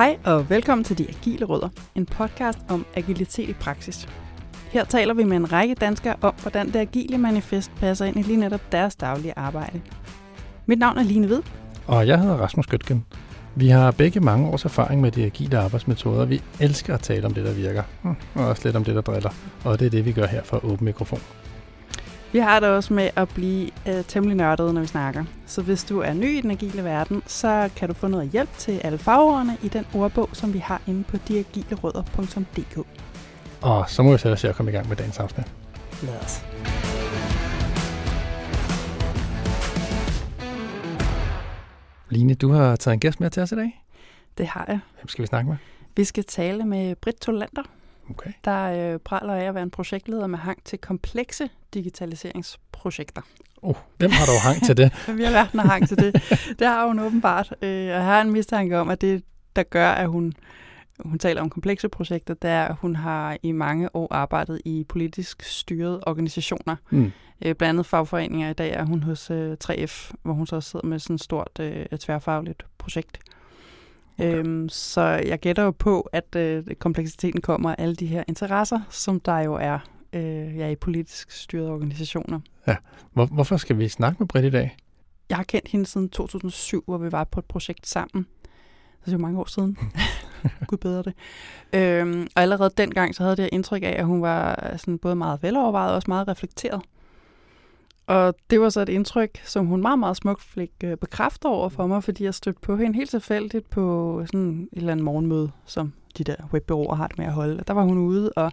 Hej og velkommen til De Agile Rødder, en podcast om agilitet i praksis. Her taler vi med en række danskere om, hvordan det agile manifest passer ind i lige netop deres daglige arbejde. Mit navn er Line Ved. Og jeg hedder Rasmus Gøtgen. Vi har begge mange års erfaring med de agile arbejdsmetoder. Vi elsker at tale om det, der virker, hm, og også lidt om det, der driller. Og det er det, vi gør her for Åben Mikrofon. Vi har det også med at blive uh, temmelig nørdet, når vi snakker. Så hvis du er ny i den agile verden, så kan du få noget hjælp til alle fagordene i den ordbog, som vi har inde på diagilerødder.dk. Og så må vi så se at komme i gang med dagens afsnit. Lad os. Line, du har taget en gæst med til os i dag. Det har jeg. Hvem skal vi snakke med? Vi skal tale med Britt Tolander, Okay. der øh, praler af at være en projektleder med hang til komplekse digitaliseringsprojekter. Oh, hvem har dog hang til det? Vi har været har hang til det. Det har hun åbenbart. Øh, og jeg har en mistanke om, at det, der gør, at hun, hun taler om komplekse projekter, det er, at hun har i mange år arbejdet i politisk styrede organisationer. Mm. Øh, blandt andet fagforeninger. I dag er hun hos øh, 3F, hvor hun så sidder med sådan et stort øh, tværfagligt projekt. Okay. Øhm, så jeg gætter jo på, at øh, kompleksiteten kommer af alle de her interesser, som der jo er øh, ja, i politisk styrede organisationer. Hvor, hvorfor skal vi snakke med Britt i dag? Jeg har kendt hende siden 2007, hvor vi var på et projekt sammen. Så det er jo mange år siden. Gud bedre det. Øhm, og allerede dengang, så havde det indtryk af, at hun var sådan både meget velovervejet og også meget reflekteret. Og det var så et indtryk, som hun meget, meget smukt fik øh, bekræftet over for mig, fordi jeg stødte på hende helt tilfældigt på sådan et eller andet morgenmøde, som de der webbureauer har det med at holde. Der var hun ude, og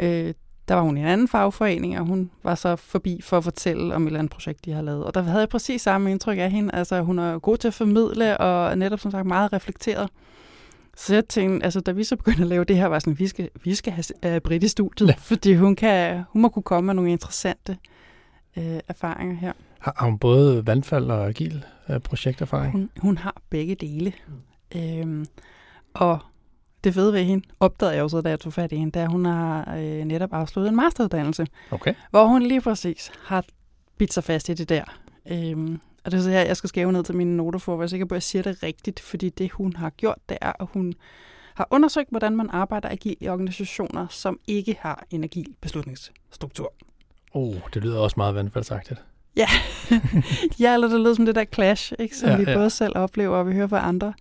øh, der var hun i en anden fagforening, og hun var så forbi for at fortælle om et eller andet projekt, de har lavet. Og der havde jeg præcis samme indtryk af hende. Altså, hun er god til at formidle, og er netop som sagt meget reflekteret. Så jeg tænkte, altså, da vi så begyndte at lave det her, var sådan, vi skal, vi skal have uh, Britt i studiet, Ja. fordi hun, kan, hun må kunne komme med nogle interessante uh, erfaringer her. Har, har hun både vandfald og agil øh, projekterfaring? Hun, hun har begge dele. Mm. Øhm, og det fede ved hende, opdagede jeg jo så, da jeg tog fat i hende, da hun har øh, netop afsluttet en masteruddannelse, Okay. hvor hun lige præcis har bidt sig fast i det der. Øhm, og det er så her, jeg skal skæve ned til mine noter for, at være sikker på, at jeg siger det rigtigt, fordi det, hun har gjort, det er, at hun har undersøgt, hvordan man arbejder agil i organisationer, som ikke har en agil beslutningsstruktur. Oh, det lyder også meget vandfaldsagtigt. Ja, eller det lyder som det der clash, ikke, som Ja, ja, vi ja. ja. både selv oplever, og vi hører fra andre.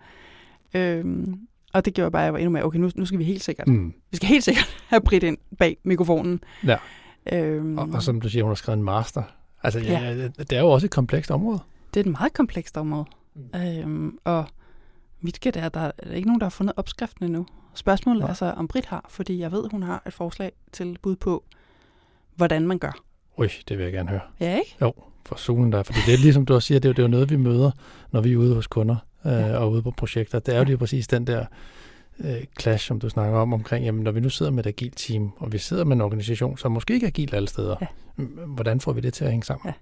Øhm, og det gjorde bare, at jeg var endnu mere, okay, nu, nu skal vi helt sikkert, mm. Vi skal helt sikkert have Britt ind bag mikrofonen. Ja. Øhm, Og, og som du siger, hun har skrevet en master. Altså, ja. Ja. Det er jo også et komplekst område. Det er et meget komplekst område. Mm. Øhm, og mit gæt er, at der er ikke nogen, der har fundet opskriften endnu. Spørgsmålet er så, om Britt har, fordi jeg ved, hun har et forslag til bud på, hvordan man gør. Ui, det vil jeg gerne høre. Ja, ikke? For solen der. Fordi det er ligesom du også siger, det er jo, det er jo noget, vi møder, når vi er ude hos kunder øh, Ja. og ude på projekter. Det er jo lige præcis den der øh, clash, som du snakker om, omkring, jamen når vi nu sidder med et agilt team, og vi sidder med en organisation, som måske ikke er agil alle steder, Ja. hvordan får vi det til at hænge sammen? Ja.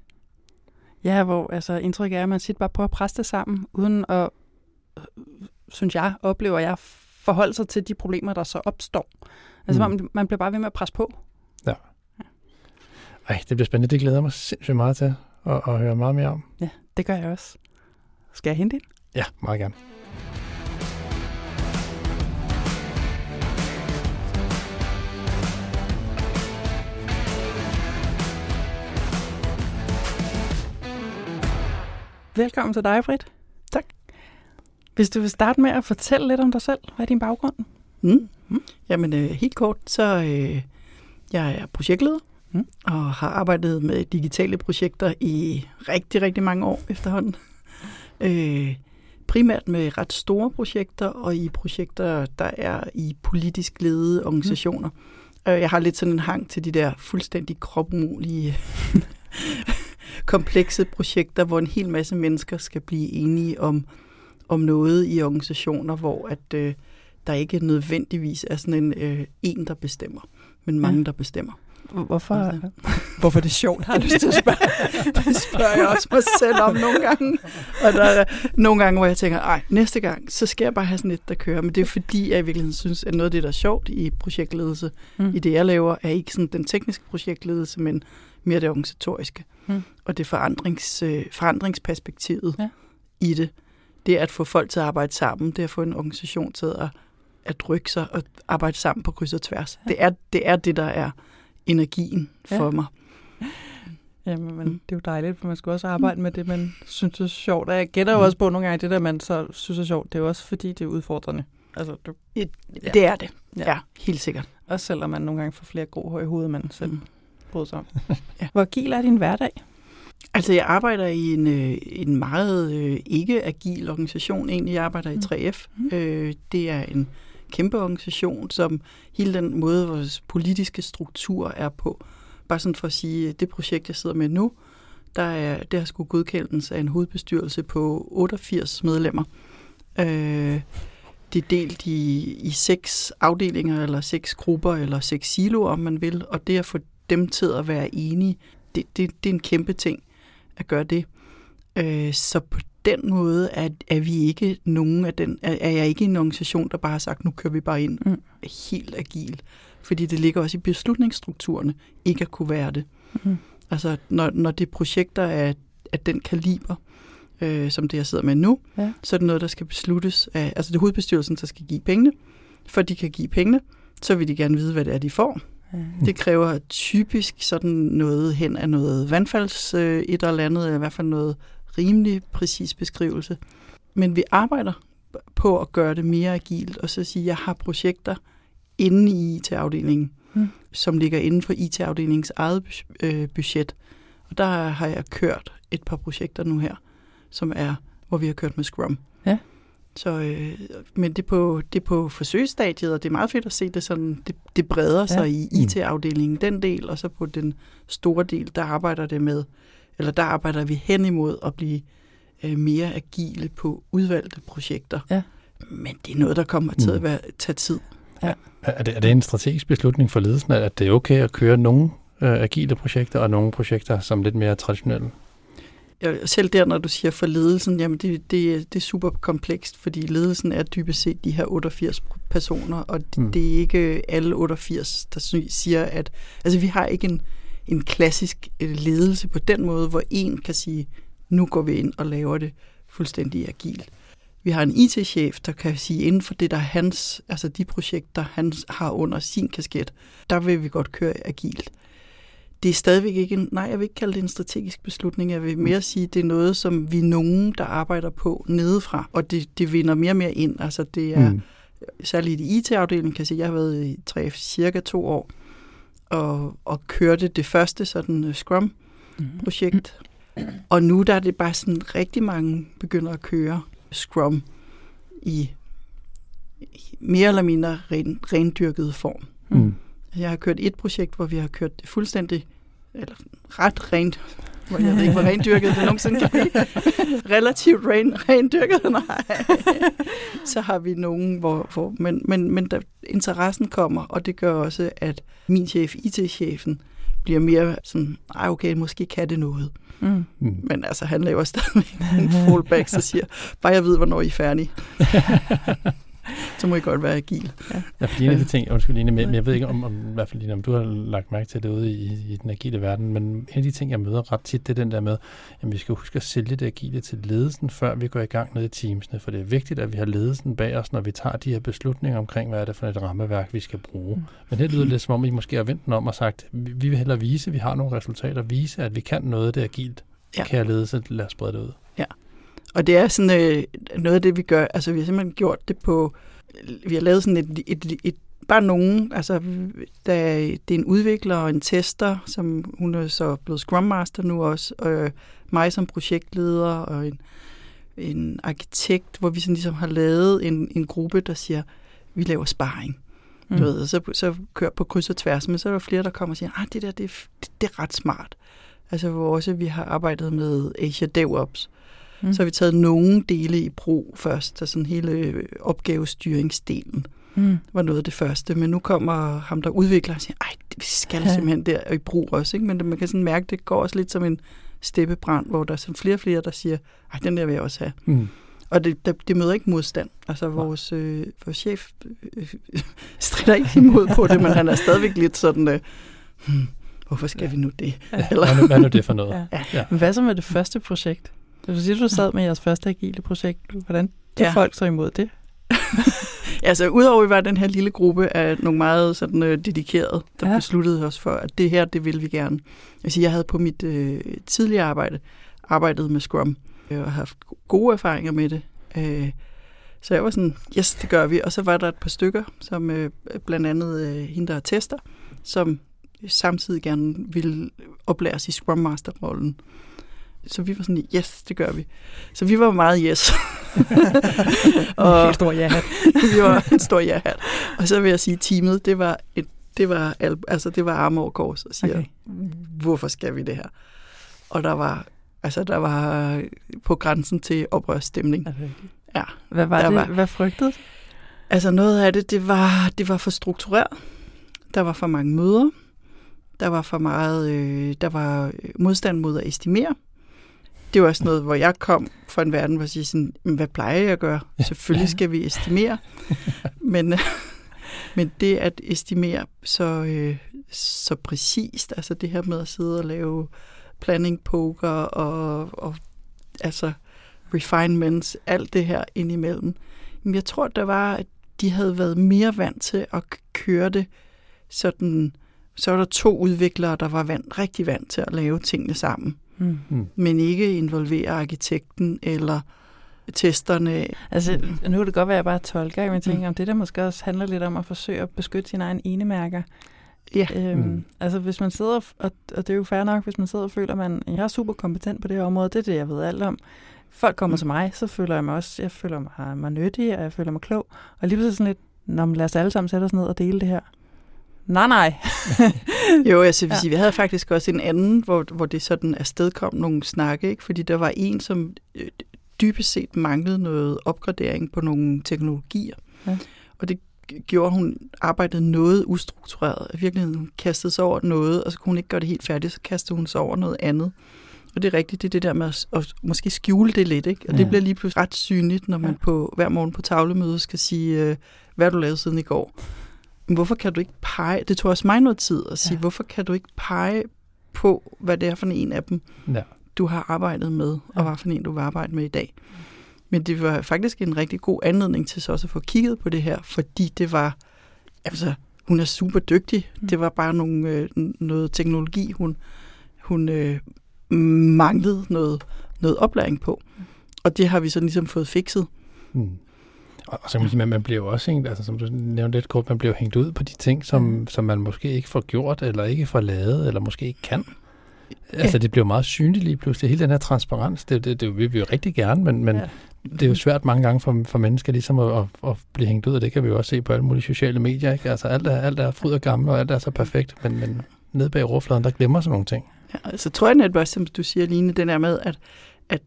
Ja, hvor altså, indtryk er, at man tit bare prøver at presse det sammen, uden at, øh, synes jeg, oplever jeg, forholde sig til de problemer, der så opstår. Altså, Mm. man, man bliver bare ved med at presse på. Ej, det bliver spændende. Det glæder jeg mig sindssygt meget til at, at høre meget mere om. Det gør jeg også. Skal jeg hente ind? Ja, meget gerne. Velkommen til dig, Britt. Tak. Hvis du vil starte med at fortælle lidt om dig selv. Hvad er din baggrund? Mm. Jamen øh, helt kort, så øh, jeg er projektleder Mm. mm. og har arbejdet med digitale projekter i rigtig, rigtig mange år efterhånden. Øh, primært med ret store projekter og i projekter, der er i politisk ledede organisationer. Mm. Jeg har lidt sådan en hang til de der fuldstændig kropumulige komplekse projekter, hvor en hel masse mennesker skal blive enige om, om noget i organisationer, hvor at øh, der ikke nødvendigvis er sådan en øh, en, der bestemmer, men mange, Ja. der bestemmer. Hvorfor, hvorfor er det sjovt, har jeg lyst til at spørge? Det spørger jeg også mig selv om nogle gange. Og der er nogle gange, hvor jeg tænker, ej, næste gang, så skal jeg bare have sådan et, der kører. Men det er fordi, jeg i virkeligheden synes, at noget af det, der er sjovt i projektledelse, Mm. i det, jeg laver, er ikke sådan den tekniske projektledelse, men mere det organisatoriske. Mm. Og det forandrings, øh, forandringsperspektivet Ja. i det. det at få folk til at arbejde sammen, det at få en organisation til at, at rykke sig og arbejde sammen på kryds og tværs. Ja. Det, er, det er det, der er energien for ja. mig. Jamen, men mm. det er jo dejligt, for man skal også arbejde med det, man synes er sjovt. Og jeg gætter jo mm. også på nogle gange, det der, man så synes er sjovt, det er jo også fordi, det er udfordrende. Altså, du, ja. Det er det, ja. ja, helt sikkert. Også selvom man nogle gange får flere grå hår i hovedet, man selv mm. bryder sig om. ja. Hvor agil er din hverdag? Altså, jeg arbejder i en, øh, en meget øh, ikke-agil organisation. Egentlig, jeg arbejder i 3F. Mm. mm. Øh, det er en kæmpe organisation, som hele den måde, vores politiske struktur er på. Bare sådan for at sige, det projekt, jeg sidder med nu, der er, det har skulle godkendes af en hovedbestyrelse på 88 medlemmer. Øh, det er delt i, i seks afdelinger, eller seks grupper, eller seks siloer, om man vil, og det at få dem til at være enige, det, det, det er en kæmpe ting at gøre det. Øh, så på den måde er, er vi ikke nogen af den, er, er jeg ikke en organisation, der bare har sagt, nu kører vi bare ind mm. helt agil. Fordi det ligger også i beslutningsstrukturerne, ikke at kunne være det. Mm. Altså, når, når det projekter er af den kaliber, øh, som det, jeg sidder med nu, ja. så er det noget, der skal besluttes af, altså det er hovedbestyrelsen, der skal give pengene. For de kan give pengene, så vil de gerne vide, hvad det er, de får. Ja. Det kræver typisk sådan noget hen af noget vandfalds øh, et eller andet, eller i hvert fald noget rimelig præcis beskrivelse. Men vi arbejder på at gøre det mere agilt, og så sige, at jeg har projekter inde i IT-afdelingen, mm. som ligger inden for IT-afdelingens eget øh, budget. Og der har jeg kørt et par projekter nu her, som er, hvor vi har kørt med Scrum. Ja. Så, øh, men det er, på, det er på forsøgsstadiet, og det er meget fedt at se det sådan, det, det breder sig ja. i IT-afdelingen, den del, og så på den store del, der arbejder det med, eller der arbejder vi hen imod at blive øh, mere agile på udvalgte projekter. Ja. Men det er noget, der kommer til at mm. være, tage tid. Ja. Er, det, er det en strategisk beslutning for ledelsen, at det er okay at køre nogle øh, agile projekter, og nogle projekter som lidt mere traditionelle? selv der, når du siger for ledelsen, jamen det, det, det er super komplekst, fordi ledelsen er dybest set de her 88 personer, og det, mm. det er ikke alle 88, der siger, at... Altså, vi har ikke en, en klassisk øh, ledelse på den måde, hvor en kan sige, nu går vi ind og laver det fuldstændig agilt. Vi har en IT-chef, der kan sige, inden for det, der er hans, altså de projekter, han har under sin kasket, der vil vi godt køre agilt det er stadigvæk ikke en, nej, jeg vil ikke kalde det en strategisk beslutning. Jeg vil mere sige, det er noget, som vi nogen, der arbejder på nedefra, og det, det vinder mere og mere ind. Altså det er, mm. særligt i IT-afdelingen, kan jeg sige, jeg har været i tre, cirka to år, og, og kørte det første sådan uh, Scrum-projekt. Mm. Og nu der er det bare sådan, rigtig mange begynder at køre Scrum i mere eller mindre ren, rendyrket form. Mm. Jeg har kørt et projekt, hvor vi har kørt det fuldstændig, eller ret rent, jeg ved ikke, hvor rendyrket det nogensinde kan blive. Relativt ren, rendyrket, nej. Så har vi nogen, hvor, hvor men, men, men der, interessen kommer, og det gør også, at min chef, IT-chefen, bliver mere sådan, ej okay, måske kan det noget. Mm. mm. Men altså, han laver stadig en fallback, så siger, bare jeg ved, hvornår I er færdige. så må I godt være agil. Ja, ja for en af de ting, undskyld Line, men jeg ved ikke om, om, i hvert fald om du har lagt mærke til det ude i, i den agile verden, men en af de ting, jeg møder ret tit, det er den der med, at vi skal huske at sælge det agile til ledelsen, før vi går i gang ned i teamsene, for det er vigtigt, at vi har ledelsen bag os, når vi tager de her beslutninger omkring, hvad er det for et rammeværk, vi skal bruge. Mm. Men det lyder lidt som om, I måske har vendt den om og sagt, vi vil hellere vise, at vi har nogle resultater, vise, at vi kan noget af det agilt. Ja. Kære ledelse, lad os sprede det ud. Og det er sådan øh, noget af det, vi gør. Altså, vi har simpelthen gjort det på... Vi har lavet sådan et, et, et, et bare nogen, altså der, det er en udvikler og en tester, som hun er så blevet Scrum Master nu også, og mig som projektleder og en, en arkitekt, hvor vi sådan ligesom har lavet en, en gruppe, der siger, vi laver sparring. Mm. Du ved, så, så kører på kryds og tværs, men så er der flere, der kommer og siger, ah, det der, det, det, det er ret smart. Altså hvor også vi har arbejdet med Asia DevOps, Mm. Så har vi taget nogle dele i brug først, så sådan hele øh, opgavestyringsdelen mm. var noget af det første. Men nu kommer ham, der udvikler, og siger, ej, vi skal ja. simpelthen der i brug også. Ikke? Men man kan sådan mærke, det går også lidt som en steppebrand, hvor der er sådan flere og flere, der siger, ej, den der vil jeg også have. Mm. Og det, det, det møder ikke modstand. Altså vores, øh, vores chef øh, strider ikke imod på det, men han er stadigvæk lidt sådan, øh, hmm, hvorfor skal ja. vi nu det? Ja. Eller? Hvad, nu, hvad er nu det for noget? Ja. Ja. Hvad så med det første projekt? Du siger, du sad med jeres første agile projekt. Hvordan tog ja. folk så imod det? altså, udover vi var den her lille gruppe af nogle meget sådan, øh, dedikerede, der ja. besluttede os for, at det her, det ville vi gerne. Altså, jeg havde på mit øh, tidligere arbejde arbejdet med Scrum, øh, og haft gode erfaringer med det. Øh, så jeg var sådan, yes, det gør vi. Og så var der et par stykker, som øh, blandt andet øh, hende, der er tester, som samtidig gerne ville oplæres i Scrum Master-rollen. Så vi var sådan, yes, det gør vi. Så vi var meget yes. og en stor ja-hat. vi var en stor ja-hat. Og så vil jeg sige, teamet, det var, et, det var, altså, det var arme over kors og siger, okay. hvorfor skal vi det her? Og der var, altså, der var på grænsen til oprørsstemning. Okay. Ja. Hvad var det? Var, Hvad frygtede Altså noget af det, det var, det var for struktureret. Der var for mange møder. Der var for meget, øh, der var modstand mod at estimere. Det var også noget, hvor jeg kom fra en verden, hvor jeg siger sådan, hvad plejer jeg at gøre? Selvfølgelig skal vi estimere. men, men det at estimere så, øh, så præcist, altså det her med at sidde og lave planning poker og, og altså refinements, alt det her indimellem. Men jeg tror, der var, at de havde været mere vant til at køre det sådan, så var der to udviklere, der var vant, rigtig vant til at lave tingene sammen. Mm. mm. Men ikke involvere arkitekten eller testerne. Altså, nu kan det godt være, at jeg bare tolker, men jeg tænker, mm. om det der måske også handler lidt om at forsøge at beskytte sine egne enemærker. Ja. Øhm, mm. Altså, hvis man sidder, og, og det er jo fair nok, hvis man sidder og føler, at man, jeg er super kompetent på det her område, det er det, jeg ved alt om. Folk kommer mm. til mig, så føler jeg mig også, jeg føler mig, mig nyttig, og jeg føler mig klog. Og lige pludselig sådan lidt, Nå, men lad os alle sammen sætte os ned og dele det her. Nej, nej. jo, altså, vil ja. sige, vi havde faktisk også en anden, hvor, hvor det sådan afstedkom nogle snakke, ikke? fordi der var en, som øh, dybest set manglede noget opgradering på nogle teknologier. Ja. Og det gjorde, hun arbejdede noget ustruktureret. I virkeligheden kastede sig over noget, og så kunne hun ikke gøre det helt færdigt, så kastede hun sig over noget andet. Og det er rigtigt, det er det der med at, at måske skjule det lidt, ikke? Og ja. det bliver lige pludselig ret synligt, når man ja. på hver morgen på tavlemøde skal sige, øh, hvad du lavet siden i går? Hvorfor kan du ikke pege, det tog også mig noget tid at sige, ja. hvorfor kan du ikke pege på, hvad det er for en af dem, ja. du har arbejdet med, og hvad for en du vil arbejde med i dag. Men det var faktisk en rigtig god anledning til så også at få kigget på det her, fordi det var, altså, hun er super dygtig. Mm. Det var bare nogle, øh, noget teknologi, hun, hun øh, manglede noget, noget oplæring på. Og det har vi så ligesom fået fikset. Mm. Og så kan man sige, man, man bliver jo også hængt, altså som du nævnte lidt kort, man bliver hængt ud på de ting, som, mm. som man måske ikke får gjort, eller ikke får lavet, eller måske ikke kan. Ja. Altså det bliver meget synligt lige pludselig. Hele den her transparens, det, det, det vil vi jo rigtig gerne, men, men ja. det er jo svært mange gange for, for mennesker ligesom at, at, at blive hængt ud, og det kan vi jo også se på alle mulige sociale medier. Ikke? Altså alt er, alt er fryd og gammel, og alt er så perfekt, men, men nede bag overfladen, der glemmer sådan nogle ting. Ja, altså tror jeg netop som du siger, Line, den er med, at, at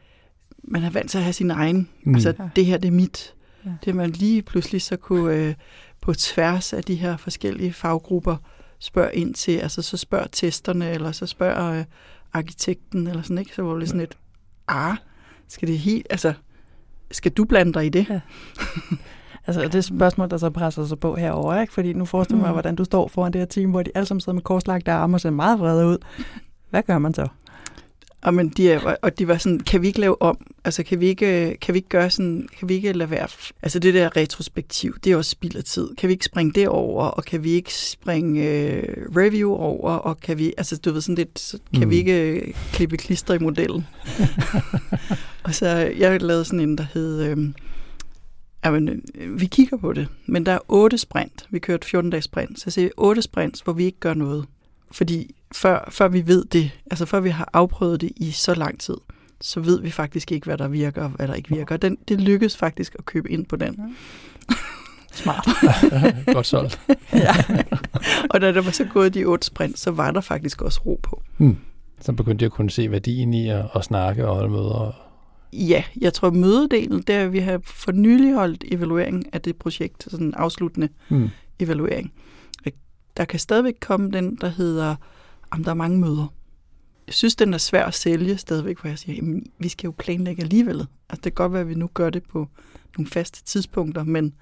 man er vant til at have sin egen. Mm. Altså, det her, det er mit. Ja. Det man lige pludselig så kunne øh, på tværs af de her forskellige faggrupper spørge ind til, altså så spørger testerne, eller så spørger øh, arkitekten, eller sådan, ikke? Så var det sådan et, ah, skal det helt, altså, skal du blande dig i det? Ja. Altså det spørgsmål, der så presser sig på herover, ikke? Fordi nu forestiller mm. mig, hvordan du står foran det her team, hvor de alle sammen sidder med korslagte arme og ser meget vrede ud. Hvad gør man så? Og, men de er, og de var sådan, kan vi ikke lave om? Altså, kan vi ikke, kan vi ikke gøre sådan, kan vi ikke lade være? Altså, det der retrospektiv, det er også spild af tid. Kan vi ikke springe det over, og kan vi ikke springe øh, review over, og kan vi, altså, du ved sådan lidt, kan mm. vi ikke øh, klippe klister i modellen? og så, jeg lavede sådan en, der hed, øh, jamen, vi kigger på det, men der er otte sprint. Vi kørte 14 dages sprint, så jeg siger otte sprints, hvor vi ikke gør noget. Fordi før, før vi ved det, altså før vi har afprøvet det i så lang tid, så ved vi faktisk ikke, hvad der virker og hvad der ikke virker. Den, det lykkedes faktisk at købe ind på den. Smart. Godt solgt. ja. Og da der var så gået de otte sprint, så var der faktisk også ro på. Hmm. Så begyndte jeg at kunne se værdien i at, at snakke og holde møder. Ja, jeg tror mødedelen, der vi har for nylig holdt evaluering af det projekt, sådan en afsluttende hmm. evaluering. Der kan stadigvæk komme den, der hedder om der er mange møder. Jeg synes, den er svær at sælge stadigvæk, hvor jeg siger, jamen, vi skal jo planlægge alligevel. Altså, det kan godt være, at vi nu gør det på nogle faste tidspunkter, men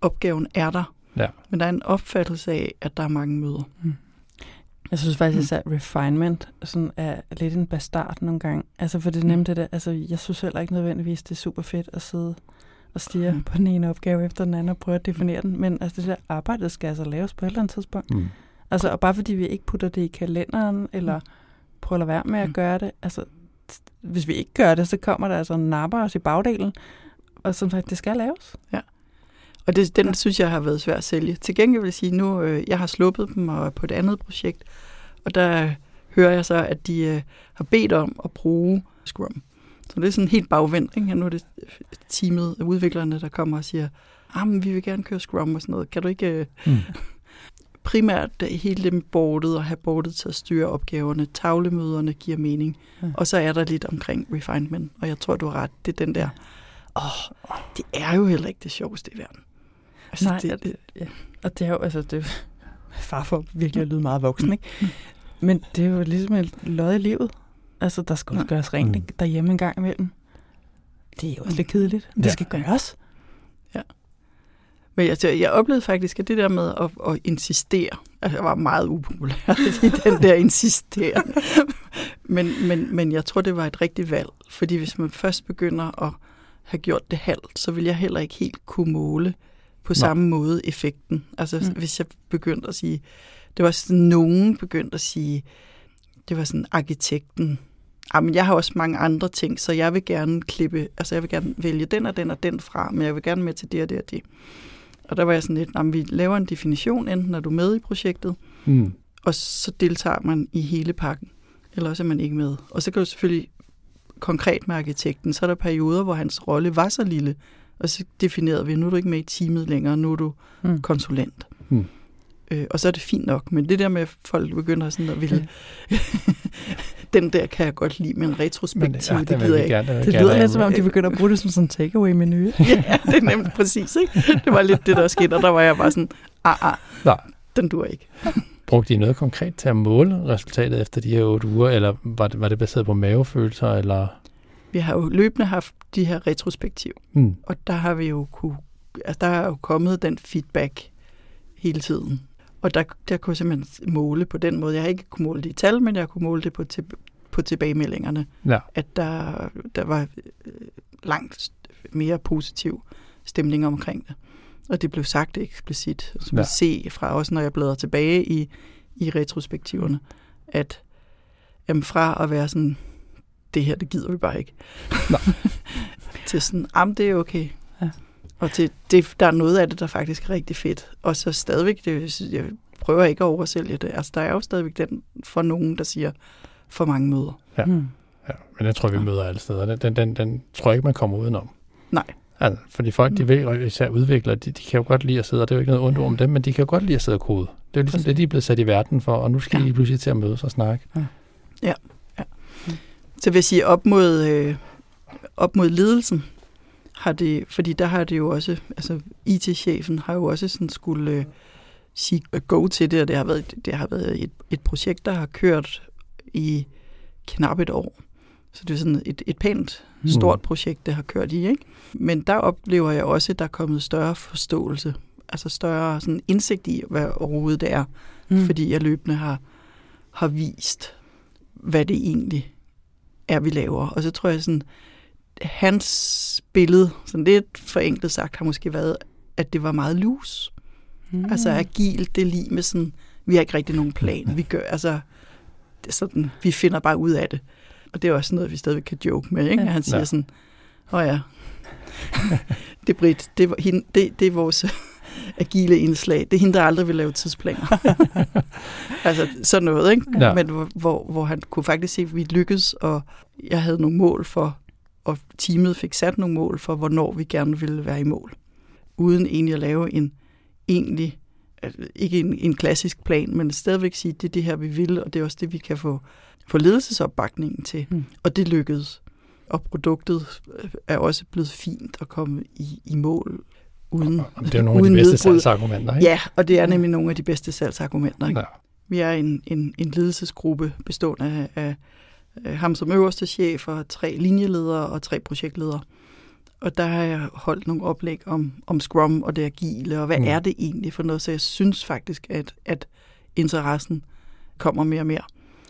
opgaven er der. Ja. Men der er en opfattelse af, at der er mange møder. Mm. Jeg synes faktisk, at refinement sådan er lidt en bastard nogle gange. Altså, for det er nemt det der. Altså, jeg synes heller ikke nødvendigvis, det er super fedt at sidde og stige mm. på den ene opgave efter den anden og prøve at definere den. Men altså, det der arbejde skal altså laves på et eller andet tidspunkt. Mm. Altså, og bare fordi vi ikke putter det i kalenderen, eller prøver at lade være med at mm. gøre det, altså, hvis vi ikke gør det, så kommer der altså napper os i bagdelen, og som sagt, det skal laves. Ja. Og det, den ja. synes jeg har været svært at sælge. Til gengæld vil jeg sige, nu øh, jeg har sluppet dem og er på et andet projekt, og der hører jeg så, at de øh, har bedt om at bruge Scrum. Så det er sådan helt bagvendt. Ikke? Nu er det teamet af udviklerne, der kommer og siger, ah, men vi vil gerne køre Scrum og sådan noget. Kan du ikke... Øh, mm. Primært hele det med bordet og have bordet til at styre opgaverne. Tavlemøderne giver mening. Ja. Og så er der lidt omkring refinement. Og jeg tror, du har ret. Det er den der... Åh, oh, det er jo heller ikke det sjoveste i verden. Altså, Nej, det, det, ja. og det er jo, altså, det er far for virkelig at lyde meget voksen, ikke? Mm. Men det er jo ligesom et lod i livet. Altså, der skal også gøres rent mm. derhjemme en gang imellem. Det er jo også lidt kedeligt. Det ja. skal gøres. Ja. Men jeg, jeg oplevede faktisk, at det der med at, at insistere, altså jeg var meget upopulær i den der insistere. men, men, men jeg tror, det var et rigtigt valg. Fordi hvis man først begynder at have gjort det halvt, så vil jeg heller ikke helt kunne måle på samme Nej. måde effekten. Altså mm. hvis jeg begyndte at sige, det var sådan, nogen begyndte at sige, det var sådan arkitekten. Jamen, jeg har også mange andre ting, så jeg vil gerne klippe, altså jeg vil gerne vælge den og den og den fra, men jeg vil gerne med til det og det og det. Og der var jeg sådan lidt, jamen, vi laver en definition, enten er du med i projektet, mm. og så deltager man i hele pakken, eller også er man ikke med. Og så kan du selvfølgelig konkret med arkitekten, så er der perioder, hvor hans rolle var så lille, og så definerede vi, nu er du ikke med i teamet længere, nu er du mm. konsulent. Mm. Øh, og så er det fint nok, men det der med, at folk begynder sådan at ville... den der kan jeg godt lide, men retrospektiv, men, ja, det gider jeg ikke. Gerne, det lyder lidt som om, de begynder at bruge det som sådan en takeaway-menu. ja, det er nemlig præcis, ikke? Det var lidt det, der skete, og der var jeg bare sådan, ah, ah, Nej. den dur ikke. Brugte I noget konkret til at måle resultatet efter de her otte uger, eller var det, var det baseret på mavefølelser, eller... Vi har jo løbende haft de her retrospektiv, mm. og der har vi jo kunne, altså der er jo kommet den feedback hele tiden. Og der, der kunne jeg simpelthen måle på den måde. Jeg har ikke kunnet måle det i tal, men jeg kunne måle det på, til, på tilbagemeldingerne. Ja. At der, der var øh, langt mere positiv stemning omkring det. Og det blev sagt eksplicit. Man ja. se fra også, når jeg bladrer tilbage i, i retrospektiverne, at jamen, fra at være sådan, det her, det gider vi bare ikke, til sådan, jamen det er okay. Og til, det, der er noget af det, der faktisk er rigtig fedt. Og så stadigvæk, det, jeg prøver ikke at oversælge det. Altså, der er jo stadigvæk den for nogen, der siger, for mange møder. Ja, mm. ja men jeg tror, vi møder alle steder. Den, den, den, den tror jeg ikke, man kommer udenom. Nej. Altså, fordi folk, de vil, især udviklere, de, de kan jo godt lide at sidde, og det er jo ikke noget ondt om dem, men de kan jo godt lide at sidde og kode. Det er jo ligesom Præcis. det, de er blevet sat i verden for, og nu skal ja. de pludselig til at mødes og snakke. Ja. ja. ja. Så vil jeg sige, op mod, øh, op mod ledelsen, har det, fordi der har det jo også, altså IT-chefen har jo også sådan skulle øh, sige go til det, og det har været, det har været et, et projekt, der har kørt i knap et år. Så det er sådan et, et pænt, stort mm. projekt, det har kørt i. Ikke? Men der oplever jeg også, at der er kommet større forståelse, altså større sådan indsigt i, hvad overhovedet det er, mm. fordi jeg løbende har, har vist, hvad det egentlig er, vi laver. Og så tror jeg sådan, hans billede, sådan lidt forenklet sagt, har måske været, at det var meget loose. Mm. Altså agil, det lige med sådan, vi har ikke rigtig nogen plan. Vi gør, altså, det er sådan, vi finder bare ud af det. Og det er også noget, vi stadig kan joke med, ikke? Ja. Han siger ja. sådan, åh oh ja, det er Britt, det, er, hende, det, det er vores agile indslag. Det er hende, der aldrig vil lave tidsplaner. altså sådan noget, ikke? Ja. Men hvor, hvor han kunne faktisk se, at vi lykkedes, og jeg havde nogle mål for, og teamet fik sat nogle mål for, hvornår vi gerne ville være i mål. Uden egentlig at lave en egentlig, ikke en, en klassisk plan, men stadigvæk sige, det er det her, vi vil, og det er også det, vi kan få, få ledelsesopbakningen til. Mm. Og det lykkedes. Og produktet er også blevet fint at komme i, i mål uden og Det er nogle af de bedste nedbrud. salgsargumenter, ikke? Ja, og det er nemlig nogle af de bedste salgsargumenter. Ikke? Ja. Vi er en, en, en ledelsesgruppe bestående af, af, af ham som øverste chef og tre linjeledere og tre projektledere. Og der har jeg holdt nogle oplæg om, om Scrum og det agile, og hvad mm. er det egentlig for noget? Så jeg synes faktisk, at, at interessen kommer mere og mere.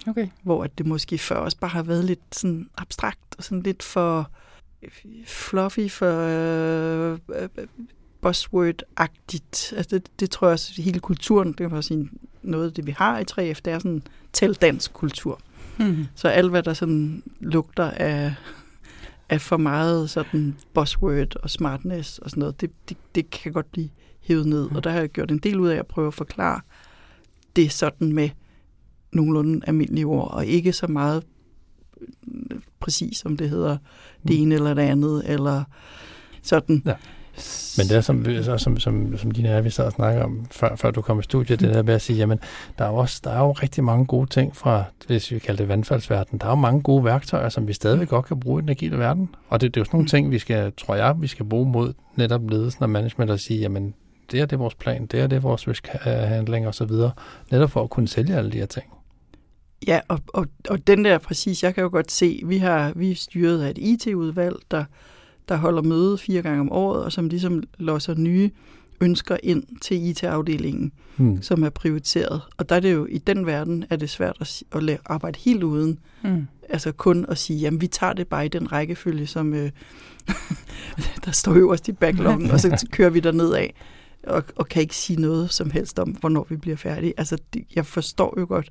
Okay. Hvor at det måske før også bare har været lidt sådan abstrakt og sådan lidt for fluffy, for øh, buzzword-agtigt. Altså det, det tror jeg også, hele kulturen, det kan også sige, noget af det, vi har i 3F, det er sådan tæl dansk kultur. Mm. Så alt, hvad der sådan lugter af, af for meget sådan buzzword og smartness og sådan noget, det, det, det kan godt blive hævet ned. Og der har jeg gjort en del ud af at prøve at forklare det sådan med nogenlunde almindelige ord, og ikke så meget præcis, som det hedder det ene eller det andet, eller sådan. Ja. Men det er, som, som, som, som dine er, vi sad og snakker om, før, før du kom i studiet, det der med at sige, jamen, der er, også, der er jo rigtig mange gode ting fra, hvis vi kalder det vandfaldsverden. Der er jo mange gode værktøjer, som vi stadigvæk godt kan bruge i den agile verden. Og det, det er jo sådan nogle ting, vi skal, tror jeg, vi skal bruge mod netop ledelsen og management og sige, jamen, det er det vores plan, det er det vores risk handling og så videre, netop for at kunne sælge alle de her ting. Ja, og, og, og den der præcis, jeg kan jo godt se, vi har vi er styret af et IT-udvalg, der, der holder møde fire gange om året, og som ligesom låser nye ønsker ind til IT-afdelingen, Hmm. som er prioriteret. Og der er det jo, i den verden er det svært at, at lave, arbejde helt uden. Mm. Altså kun at sige, jamen vi tager det bare i den rækkefølge, som øh, der står øverst i backloggen, og så kører vi der ned af og, og kan ikke sige noget som helst om, hvornår vi bliver færdige. Altså, det, jeg forstår jo godt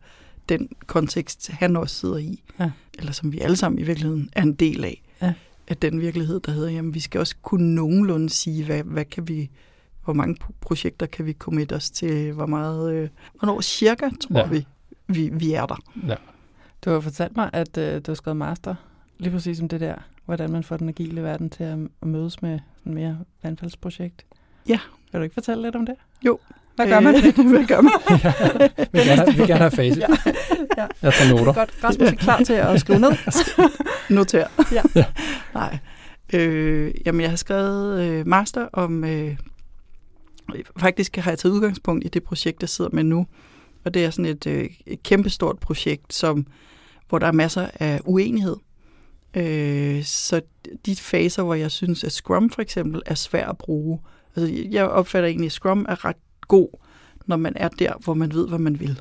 den kontekst, han også sidder i, Ja. eller som vi alle sammen i virkeligheden er en del af, Ja. Af den virkelighed, der hedder, jamen vi skal også kunne nogenlunde sige, hvad, hvad kan vi, hvor mange pro- projekter kan vi committe os til, hvor meget, øh, hvornår cirka, tror Ja. ja. vi, vi, vi er der. Ja. Du har fortalt mig, at øh, du har skrevet master lige præcis om det der, hvordan man får den agile verden til at, at mødes med sådan mere vandfaldsprojekt. Ja. Vil du ikke fortælle lidt om det? Jo. Hvad gør man? Øh, hvad gør man? vi, vil gerne, vil gerne have facit. Ja. Ja. Jeg tager noter. Godt, Rasmus er klar til at skrive ned. Noter. Ja. Ja. Nej. Øh, jamen, jeg har skrevet øh, master om... Øh, faktisk har jeg taget udgangspunkt i det projekt, jeg sidder med nu. Og det er sådan et, øh, et kæmpestort projekt, som, hvor der er masser af uenighed. Øh, så de faser, hvor jeg synes, at Scrum for eksempel er svær at bruge. Altså, jeg opfatter egentlig, at Scrum er ret god, når man er der, hvor man ved, hvad man vil.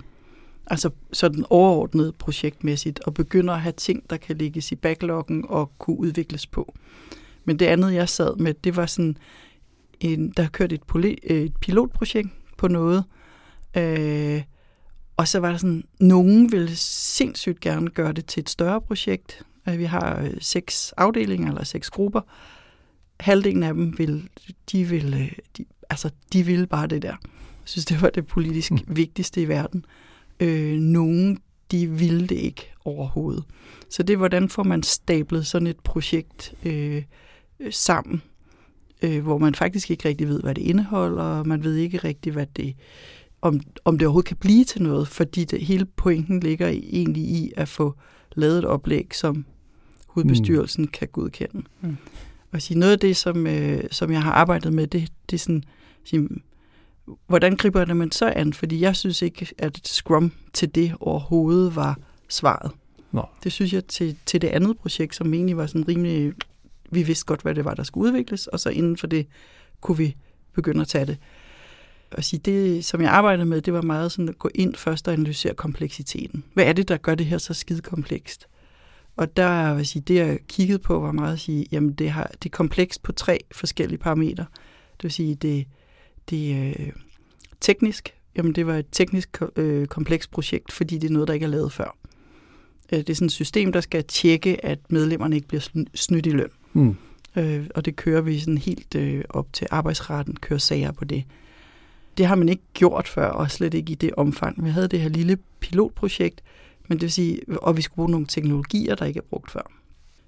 Altså sådan overordnet projektmæssigt, og begynder at have ting, der kan ligges i backloggen og kunne udvikles på. Men det andet, jeg sad med, det var sådan, en, der kørte et, poli, øh, et pilotprojekt på noget, øh, og så var der sådan, nogen ville sindssygt gerne gøre det til et større projekt. Øh, vi har øh, seks afdelinger, eller seks grupper. Halvdelen af dem vil, de vil, de, altså, de ville bare det der. Jeg synes, det var det politisk Mm. vigtigste i verden. Øh, nogen, de ville det ikke overhovedet. Så det er, hvordan får man stablet sådan et projekt øh, øh, sammen, øh, hvor man faktisk ikke rigtig ved, hvad det indeholder, og man ved ikke rigtig, hvad det, om, om det overhovedet kan blive til noget, fordi det, hele pointen ligger egentlig i at få lavet et oplæg, som hovedbestyrelsen mm. kan godkende. Mm. Og sige, noget af det, som, øh, som jeg har arbejdet med, det, det er sådan, sige, hvordan griber det man så an? Fordi jeg synes ikke, at Scrum til det overhovedet var svaret. Nå. Det synes jeg til, til det andet projekt, som egentlig var sådan rimelig... Vi vidste godt, hvad det var, der skulle udvikles, og så inden for det kunne vi begynde at tage det. Og sige, det, som jeg arbejdede med, det var meget sådan at gå ind først og analysere kompleksiteten. Hvad er det, der gør det her så skide komplekst? Og der vil sige, det jeg kiggede på, var meget at sige, jamen det, har, det er komplekst på tre forskellige parametre. Det vil sige, det, det øh, teknisk. Jamen det var et teknisk øh, komplekst projekt, fordi det er noget, der ikke er lavet før. Øh, det er sådan et system, der skal tjekke, at medlemmerne ikke bliver sn- snydt i løn. Mm. Øh, og det kører vi sådan helt øh, op til arbejdsretten, kører sager på det. Det har man ikke gjort før, og slet ikke i det omfang. Vi havde det her lille pilotprojekt, men det vil sige, og vi skulle bruge nogle teknologier, der ikke er brugt før.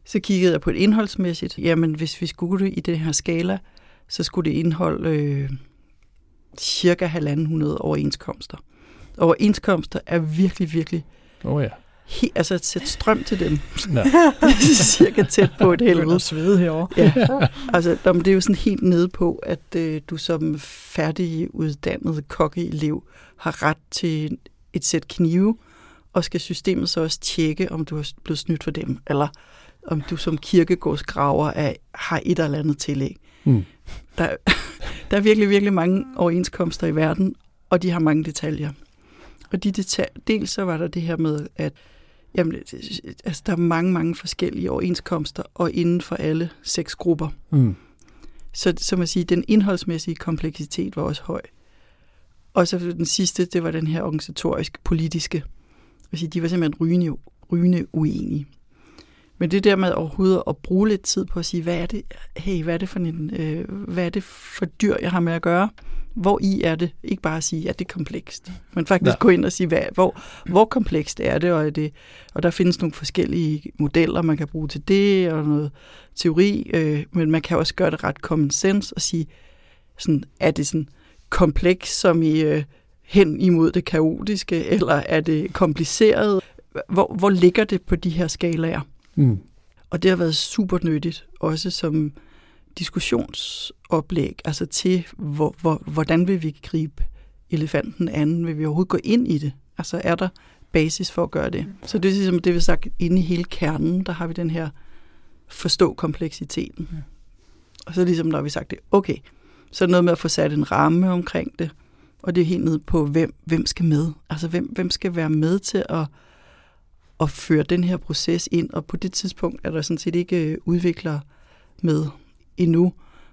Så kiggede jeg på et indholdsmæssigt. Jamen, hvis vi skulle det i den her skala, så skulle det indeholde øh, cirka 1.500 overenskomster. Overenskomster er virkelig, virkelig oh, ja. he, altså at sætte strøm til dem. ja. cirka tæt på et helvede. svede herovre. Ja, altså det er jo sådan helt nede på, at øh, du som færdiguddannet kokkeelev har ret til et sæt knive, og skal systemet så også tjekke, om du har blevet snydt for dem, eller om du som kirkegårdsgraver er, har et eller andet tillæg. Mm. Der, der er virkelig, virkelig mange overenskomster i verden, og de har mange detaljer. Og de detaljer, dels så var der det her med, at jamen, altså, der er mange, mange forskellige overenskomster, og inden for alle seks grupper. Mm. Så, så man siger, den indholdsmæssige kompleksitet var også høj. Og så den sidste, det var den her organisatorisk politiske. Jeg sige, de var simpelthen rygende, rygende uenige. Men det der med overhovedet at bruge lidt tid på at sige, hvad er det, hey, hvad er det for en, øh, hvad er det for dyr, jeg har med at gøre? Hvor i er det? Ikke bare at sige, at det er komplekst, men faktisk ja. gå ind og sige, hvad, hvor, hvor komplekst er det og, er det? og der findes nogle forskellige modeller, man kan bruge til det, og noget teori, øh, men man kan også gøre det ret common sense og sige, sådan, er det sådan kompleks, som i øh, hen imod det kaotiske, eller er det kompliceret? Hvor, hvor ligger det på de her skalaer? Mm. Og det har været super nyttigt, også som diskussionsoplæg, altså til, hvor, hvor, hvordan vil vi gribe elefanten an? Vil vi overhovedet gå ind i det? Altså er der basis for at gøre det? Mm. Så det er ligesom det, vi sagt, inde i hele kernen, der har vi den her forstå kompleksiteten. Mm. Og så ligesom, når vi sagt det, okay, så er det noget med at få sat en ramme omkring det, og det er helt ned på, hvem, hvem skal med? Altså, hvem, hvem skal være med til at at føre den her proces ind, og på det tidspunkt er der sådan set ikke øh, udviklere udvikler med endnu,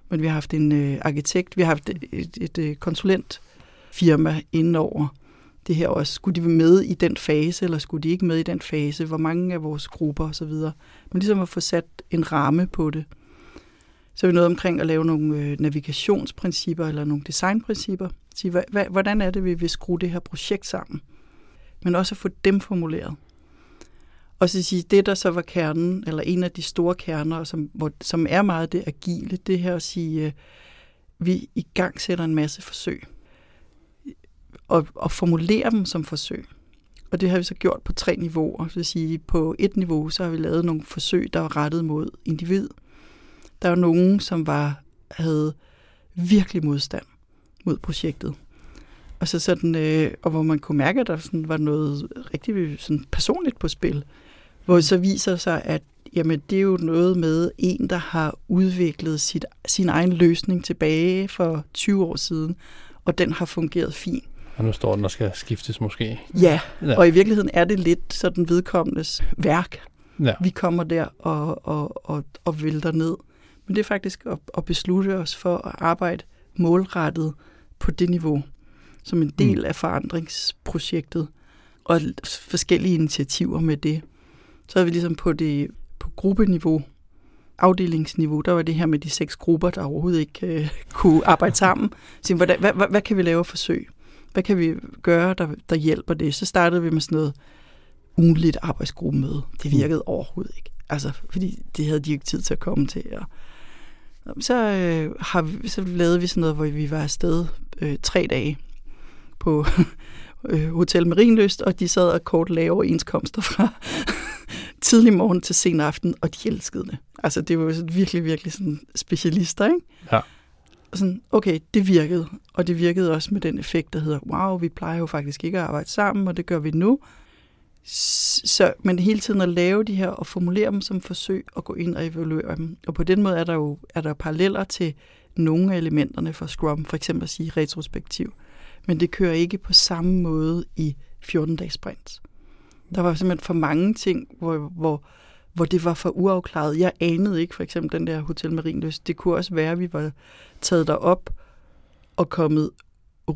men vi har haft en øh, arkitekt, vi har haft et, et, et øh, konsulentfirma indenover det her også. Skulle de være med i den fase, eller skulle de ikke med i den fase? Hvor mange af vores grupper osv.? Men ligesom at få sat en ramme på det. Så er vi noget omkring at lave nogle øh, navigationsprincipper eller nogle designprincipper. Sige, hvordan er det, vi vil skrue det her projekt sammen? Men også at få dem formuleret. Og så sige, det der så var kernen, eller en af de store kerner, som, hvor, som er meget det agile, det her at sige, øh, vi i gang sætter en masse forsøg. Og, og formulere dem som forsøg. Og det har vi så gjort på tre niveauer. Så vil sige, på et niveau, så har vi lavet nogle forsøg, der var rettet mod individ. Der var nogen, som var, havde virkelig modstand mod projektet. Og så sådan, øh, og hvor man kunne mærke, at der sådan var noget rigtig sådan personligt på spil. Hvor så viser sig, at jamen, det er jo noget med en, der har udviklet sit, sin egen løsning tilbage for 20 år siden, og den har fungeret fint. Og nu står den og skal skiftes måske. Ja, ja. og i virkeligheden er det lidt sådan vedkommendes værk. Ja. Vi kommer der og, og, og, og vælter ned. Men det er faktisk at, at beslutte os for at arbejde målrettet på det niveau, som en del mm. af forandringsprojektet, og forskellige initiativer med det. Så havde vi ligesom på det på gruppeniveau, afdelingsniveau, der var det her med de seks grupper, der overhovedet ikke øh, kunne arbejde sammen. Så, hvordan, hvad, hvad, hvad kan vi lave forsøg? Hvad kan vi gøre, der, der hjælper det? Så startede vi med sådan noget ugenligt arbejdsgruppemøde. Det virkede mm. overhovedet ikke. Altså, fordi det havde de ikke tid til at komme til. Og, så, øh, har vi, så lavede vi sådan noget, hvor vi var afsted øh, tre dage på øh, Hotel Marienløst, og de sad og kort lave overenskomster fra tidlig morgen til sen aften, og de elskede det. Altså, det var jo sådan virkelig, virkelig sådan specialister, ikke? Ja. Og sådan, okay, det virkede. Og det virkede også med den effekt, der hedder, wow, vi plejer jo faktisk ikke at arbejde sammen, og det gør vi nu. Så, men hele tiden at lave de her og formulere dem som forsøg og gå ind og evaluere dem. Og på den måde er der jo er der paralleller til nogle af elementerne for Scrum, for eksempel at sige retrospektiv. Men det kører ikke på samme måde i 14-dages sprints. Der var simpelthen for mange ting, hvor, hvor, hvor det var for uafklaret. Jeg anede ikke for eksempel den der Hotel Marienløs. Det kunne også være, at vi var taget derop og kommet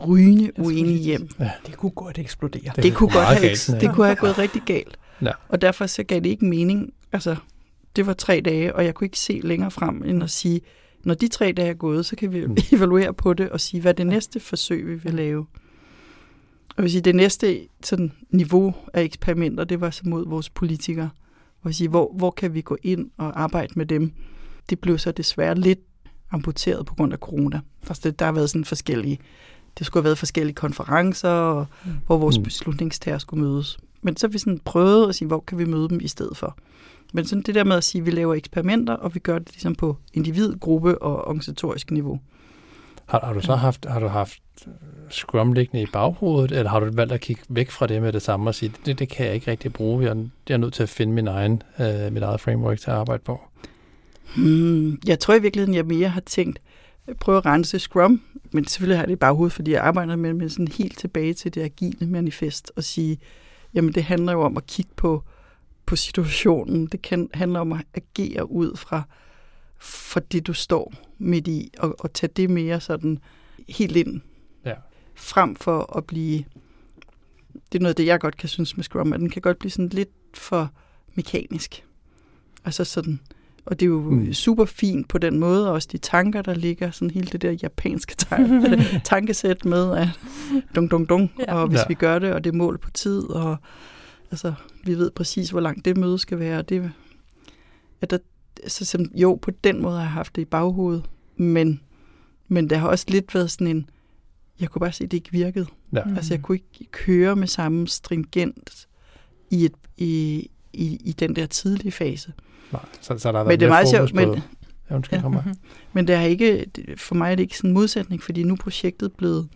rygende uenige hjem. Ja. Det kunne godt eksplodere. Det, det kunne godt have, galt, det kunne have gået rigtig galt. Ja. Og derfor så gav det ikke mening. Altså, det var tre dage, og jeg kunne ikke se længere frem end at sige, når de tre dage er gået, så kan vi mm. evaluere på det og sige, hvad er det næste forsøg, vi vil lave. Og vil sige, det næste sådan, niveau af eksperimenter, det var så mod vores politikere. Og sige, hvor, hvor kan vi gå ind og arbejde med dem? Det blev så desværre lidt amputeret på grund af corona. Altså, det, der har været sådan forskellige, det skulle have været forskellige konferencer, og, mm. hvor vores mm. beslutningstager skulle mødes. Men så har vi sådan prøvet at sige, hvor kan vi møde dem i stedet for? Men sådan det der med at sige, at vi laver eksperimenter, og vi gør det ligesom på individ, gruppe og organisatorisk niveau. Har, har du så haft, har du haft øh, Scrum liggende i baghovedet, eller har du valgt at kigge væk fra det med det samme og sige, det, det kan jeg ikke rigtig bruge, jeg, jeg er nødt til at finde min egen, øh, mit eget framework til at arbejde på? Hmm, jeg tror i virkeligheden, jeg mere har tænkt, øh, prøve at rense Scrum, men selvfølgelig har jeg det i baghovedet, fordi jeg arbejder med, med sådan helt tilbage til det agile manifest og sige, jamen det handler jo om at kigge på, på situationen. Det kan, handler om at agere ud fra for det, du står midt i, og, og tage det mere sådan helt ind. Ja. Frem for at blive... Det er noget af det, jeg godt kan synes med Scrum, at den kan godt blive sådan lidt for mekanisk. Altså sådan... Og det er jo mm. super fint på den måde, og også de tanker, der ligger, sådan hele det der japanske tankesæt med, at dung, dung, dung, ja. og hvis ja. vi gør det, og det er mål på tid, og altså, vi ved præcis, hvor langt det møde skal være, det, at der, så som, jo, på den måde har jeg haft det i baghovedet, men, men det har også lidt været sådan en, jeg kunne bare se, at det ikke virkede. Ja. Altså, jeg kunne ikke køre med samme stringent i, et, i, i, i den der tidlige fase. Nej, så, så der har været men det er meget sjovt, men, ja, undskyld, ja, mm-hmm. men det er ikke, for mig er det ikke sådan en modsætning, fordi nu er projektet blevet,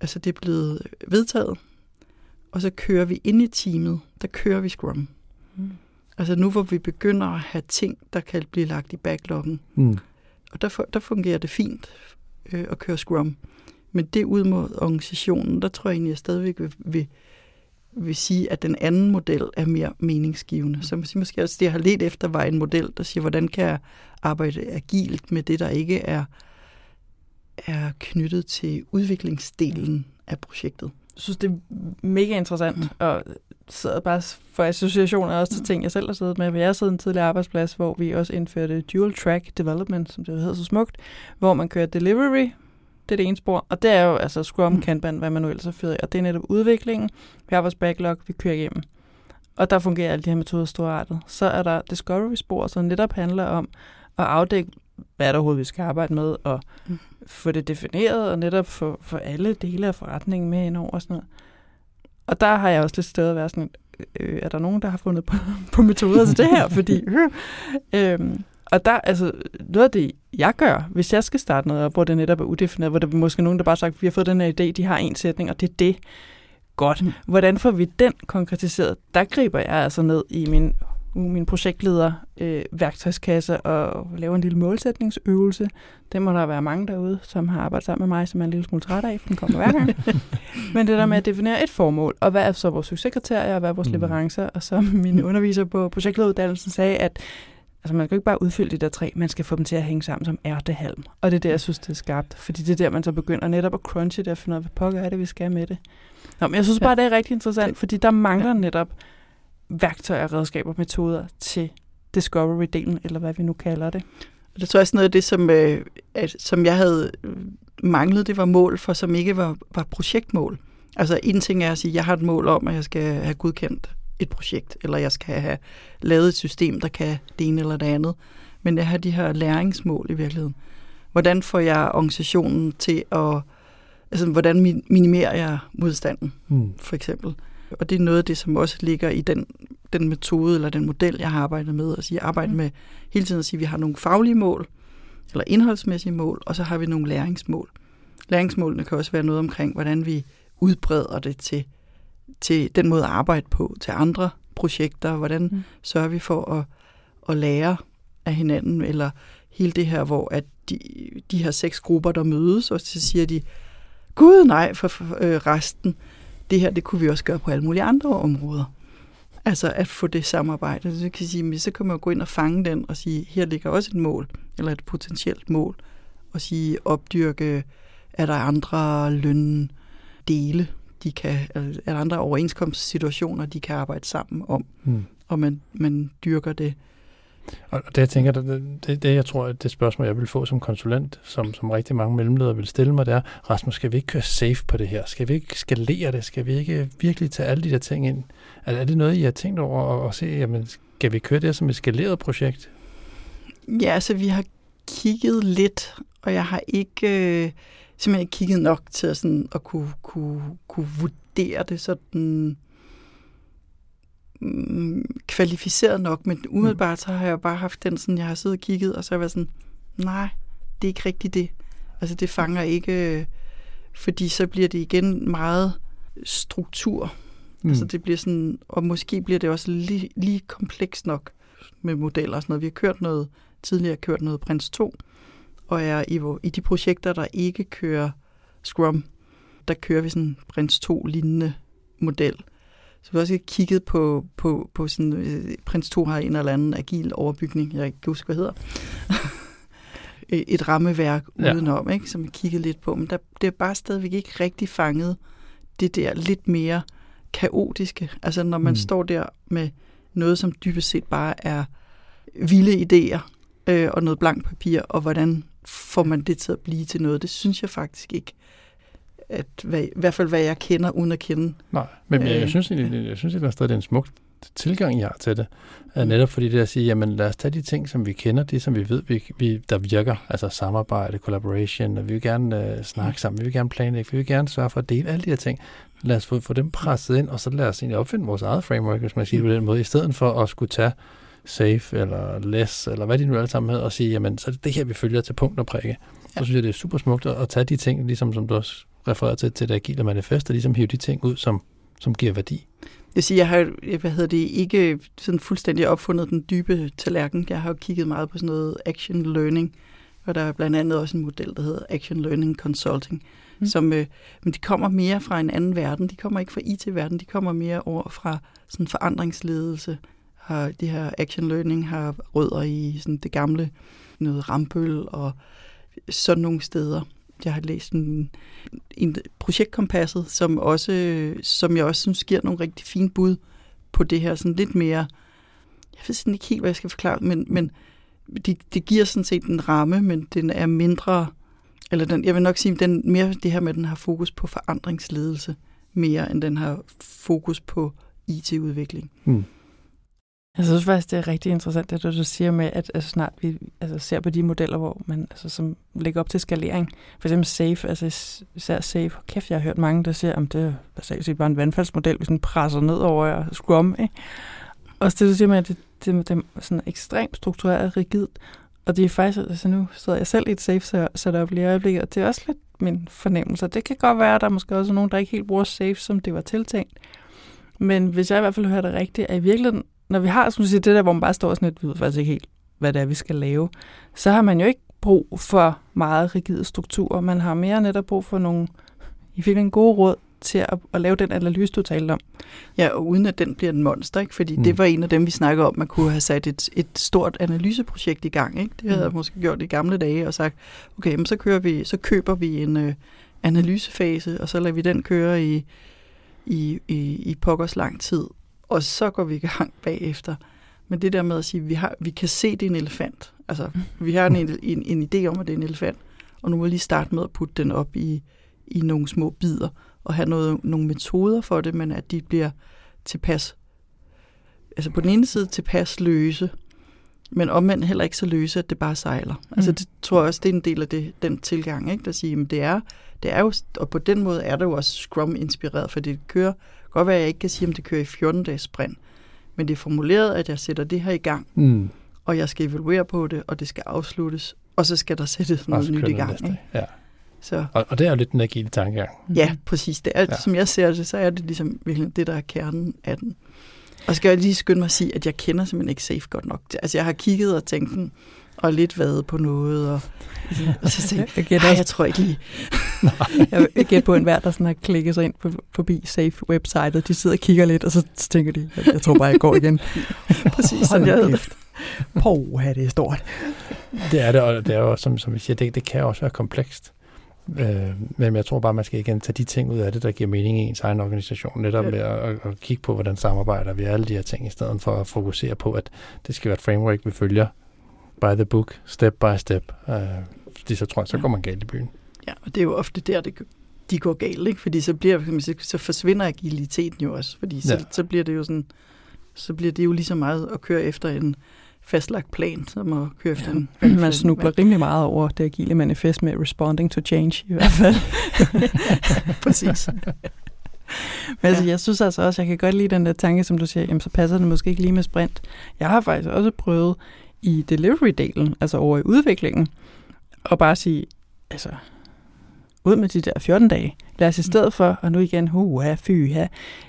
altså det er blevet vedtaget, og så kører vi ind i teamet, der kører vi Scrum. Mm. Altså nu, hvor vi begynder at have ting, der kan blive lagt i backloggen. Mm. Og der, der fungerer det fint øh, at køre Scrum. Men det ud mod organisationen, der tror jeg egentlig, at jeg stadigvæk vil, vil, vil sige, at den anden model er mere meningsgivende. Så måske også det, jeg har let efter, var en model, der siger, hvordan kan jeg arbejde agilt med det, der ikke er, er knyttet til udviklingsdelen af projektet. Synes, det er mega interessant, mm. og sidder bare for associationer også til ting, jeg selv har siddet med. Jeg har siddet en tidligere arbejdsplads, hvor vi også indførte dual track development, som det hedder så smukt, hvor man kører delivery, det er det ene spor, og det er jo altså Scrum, mm. Kanban, hvad man nu ellers har fyret og det er netop udviklingen. Vi har vores backlog, vi kører igennem. Og der fungerer alle de her metoder storartet. Så er der discovery-spor, som netop handler om at afdække, hvad er der overhovedet, vi skal arbejde med, og mm. få det defineret, og netop få, få alle dele af forretningen med ind over og sådan noget. Og der har jeg også lidt sted at være sådan, øh, er der nogen, der har fundet på, på metoder til det her? Fordi, øh, øh, og der, altså, noget af det, jeg gør, hvis jeg skal starte noget op, hvor det netop er udefineret, hvor der er måske nogen, der bare sagt, vi har fået den her idé, de har en sætning, og det er det. Godt. Mm. Hvordan får vi den konkretiseret? Der griber jeg altså ned i min min projektleder øh, værktøjskasse og lave en lille målsætningsøvelse. Det må der være mange derude, som har arbejdet sammen med mig, som er en lille smule træt af, for den kommer hver gang. Men det der med at definere et formål, og hvad er så vores succeskriterier, og hvad er vores mm. leverancer, og så min underviser på projektlederuddannelsen sagde, at altså man skal ikke bare udfylde de der tre, man skal få dem til at hænge sammen som ærtehalm. Og det er der, jeg synes, det er skarpt. Fordi det er der, man så begynder netop at crunche det og finde ud af, hvad pokker er det, vi skal med det. Nå, men jeg synes bare, det er rigtig interessant, fordi der mangler netop værktøjer, redskaber, metoder til discovery-delen, eller hvad vi nu kalder det. Og det tror jeg også noget af det, som, øh, at, som jeg havde manglet, det var mål for, som ikke var, var projektmål. Altså en ting er at sige, at jeg har et mål om, at jeg skal have godkendt et projekt, eller jeg skal have lavet et system, der kan det ene eller det andet. Men jeg har de her læringsmål i virkeligheden. Hvordan får jeg organisationen til at... Altså, hvordan minimerer jeg modstanden, mm. for eksempel? Og det er noget af det, som også ligger i den, den metode eller den model, jeg har arbejdet med. At sige, arbejde mm. med hele tiden at sige, at vi har nogle faglige mål, eller indholdsmæssige mål, og så har vi nogle læringsmål. Læringsmålene kan også være noget omkring, hvordan vi udbreder det til, til den måde at arbejde på, til andre projekter, hvordan mm. sørger vi for at, at lære af hinanden, eller hele det her, hvor at de, de her seks grupper, der mødes, og så siger de, gud nej, for, for øh, resten, det her, det kunne vi også gøre på alle mulige andre områder. Altså at få det samarbejde. Så kan sige, så kan man gå ind og fange den og sige, her ligger også et mål, eller et potentielt mål, og sige, opdyrke, er der andre løndele, de kan, er der andre overenskomstsituationer, de kan arbejde sammen om, mm. og man, man dyrker det og det, jeg tænker, det, det, det, jeg tror, at det spørgsmål, jeg vil få som konsulent, som, som rigtig mange mellemledere vil stille mig, det er, Rasmus, skal vi ikke køre safe på det her? Skal vi ikke skalere det? Skal vi ikke virkelig tage alle de der ting ind? Er, er det noget, I har tænkt over at, at se, jamen, skal vi køre det som et skaleret projekt? Ja, altså vi har kigget lidt, og jeg har ikke øh, simpelthen ikke kigget nok til at, sådan, at kunne, kunne, kunne vurdere det sådan mm, kvalificeret nok, men umiddelbart så har jeg bare haft den sådan, jeg har siddet og kigget, og så har jeg været sådan, nej, det er ikke rigtigt det. Altså det fanger ikke, fordi så bliver det igen meget struktur. Mm. Altså det bliver sådan, og måske bliver det også lige, lige komplekst nok med modeller og sådan noget. Vi har kørt noget, tidligere kørt noget Prins 2, og er i, i de projekter, der ikke kører Scrum, der kører vi sådan Prins 2 lignende model. Så vi har også kigget på, på, på sådan, øh, Prins 2 har en eller anden agil overbygning, jeg kan ikke huske, hvad hedder. et rammeværk ja. udenom, ikke, som vi kiggede lidt på. Men der, det er bare stadigvæk ikke rigtig fanget det der lidt mere kaotiske. Altså når man mm. står der med noget, som dybest set bare er vilde idéer øh, og noget blankt papir, og hvordan får man det til at blive til noget, det synes jeg faktisk ikke, at hvad, i hvert fald hvad jeg kender, uden at kende. Nej, men jeg, jeg øh. synes egentlig, jeg synes, det er en smuk tilgang, jeg har til det. Mm. Netop fordi det er at sige, jamen lad os tage de ting, som vi kender, det som vi ved, vi, vi, der virker, altså samarbejde, collaboration, og vi vil gerne uh, snakke mm. sammen, vi vil gerne planlægge, vi vil gerne sørge for at dele alle de her ting. Lad os få, få dem presset ind, og så lad os egentlig opfinde vores eget framework, hvis man siger det på den måde, i stedet for at skulle tage safe eller less, eller hvad de nu alle sammen hedder, og sige, jamen så er det det her, vi følger til punkt og prikke. Ja. Så synes jeg, det er super smukt at, at tage de ting, ligesom som du også refererer til, til det agile manifest, og ligesom hive de ting ud, som, som giver værdi. Jeg siger, jeg har hvad hedder det, ikke sådan fuldstændig opfundet den dybe tallerken. Jeg har jo kigget meget på sådan noget action learning, og der er blandt andet også en model, der hedder Action Learning Consulting, mm. som, øh, men de kommer mere fra en anden verden. De kommer ikke fra IT-verden, de kommer mere over fra sådan forandringsledelse. Har, de her action learning har rødder i sådan det gamle, noget rambøl og sådan nogle steder jeg har læst en, en projektkompasset, som, også, som jeg også synes giver nogle rigtig fine bud på det her sådan lidt mere, jeg ved sådan ikke helt, hvad jeg skal forklare, men, men det, det giver sådan set en ramme, men den er mindre, eller den, jeg vil nok sige, den mere det her med, at den har fokus på forandringsledelse, mere end den har fokus på IT-udvikling. Mm. Jeg synes faktisk, det er rigtig interessant, det du siger med, at altså, snart vi altså, ser på de modeller, hvor man altså, som lægger op til skalering. For eksempel SAFE, altså især SAFE. Kæft, jeg har hørt mange, der siger, at det er basalt set bare en vandfaldsmodel, vi sådan presser ned over Scrum. Ikke? Og det, du siger med, at det, det, det er sådan ekstremt struktureret og rigidt. Og det er faktisk, altså nu sidder jeg selv i et safe setup lige i øjeblikket, og det er også lidt min fornemmelse. Det kan godt være, at der er måske også nogen, der ikke helt bruger safe, som det var tiltænkt. Men hvis jeg i hvert fald hører det rigtigt, er i virkeligheden når vi har som siger, det der, hvor man bare står sådan lidt, vi ved faktisk ikke helt, hvad det er, vi skal lave, så har man jo ikke brug for meget rigide strukturer. Man har mere netop brug for nogle i en gode råd til at, at lave den analyse, du talte om. Ja, og uden at den bliver en monster, ikke? fordi mm. det var en af dem, vi snakker om, man kunne have sat et, et stort analyseprojekt i gang. Ikke? Det havde mm. jeg måske gjort i gamle dage og sagt, okay, men så, kører vi, så køber vi en øh, analysefase, og så lader vi den køre i, i, i, i pokkers lang tid, og så går vi i gang bagefter. Men det der med at sige, at vi, har, vi kan se, det er en elefant. Altså, vi har en, en, en idé om, at det er en elefant, og nu må vi lige starte med at putte den op i, i nogle små bidder, og have noget, nogle metoder for det, men at de bliver tilpas, altså på den ene side tilpas løse, men omvendt heller ikke så løse, at det bare sejler. Altså, mm. Altså det tror jeg også, det er en del af det, den tilgang, ikke? der siger, at det er, det er jo, og på den måde er det jo også Scrum-inspireret, for det kører godt være, at jeg ikke kan sige, om det kører i 14 dages sprint, men det er formuleret, at jeg sætter det her i gang, mm. og jeg skal evaluere på det, og det skal afsluttes, og så skal der sættes noget nyt i gang. Ikke? Ja. Så. Og, og det er jo lidt den agile tankegang. Ja, præcis. Det er, ja. Som jeg ser det, så er det ligesom virkelig det, der er kernen af den. Og skal jeg lige skynde mig at sige, at jeg kender simpelthen ikke SAFE godt nok. Altså, jeg har kigget og tænkt, og lidt været på noget, og, og så tænkte jeg, jeg, jeg tror ikke lige. jeg gætter på en hver, der sådan har klikket sig ind på, forbi Safe-websitet, de sidder og kigger lidt, og så tænker de, jeg, jeg tror bare, jeg går igen. Præcis, sådan jeg havde Poh, det er stort. Det er det, og det er jo, som, som vi siger, det, det kan også være komplekst. Øh, men jeg tror bare, man skal igen tage de ting ud af det, der giver mening i ens egen organisation. Netop ja. med at, at, at kigge på, hvordan samarbejder vi alle de her ting, i stedet for at fokusere på, at det skal være et framework, vi følger by the book, step by step. Uh, fordi så tror jeg, så går man galt i byen. Ja, og det er jo ofte der, det, de går galt, ikke? Fordi så, bliver, så forsvinder agiliteten jo også, fordi så, ja. så bliver det jo sådan, så bliver det jo lige så meget at køre efter en fastlagt plan, som at køre efter ja. en... Man snubler rimelig meget over det agile manifest med responding to change, i hvert fald. Præcis. Men altså, jeg synes altså også, jeg kan godt lide den der tanke, som du siger, jamen så passer det måske ikke lige med sprint. Jeg har faktisk også prøvet i delivery-delen, altså over i udviklingen, og bare sige, altså, ud med de der 14 dage. Lad os i stedet for, og nu igen, huha, fy, ha,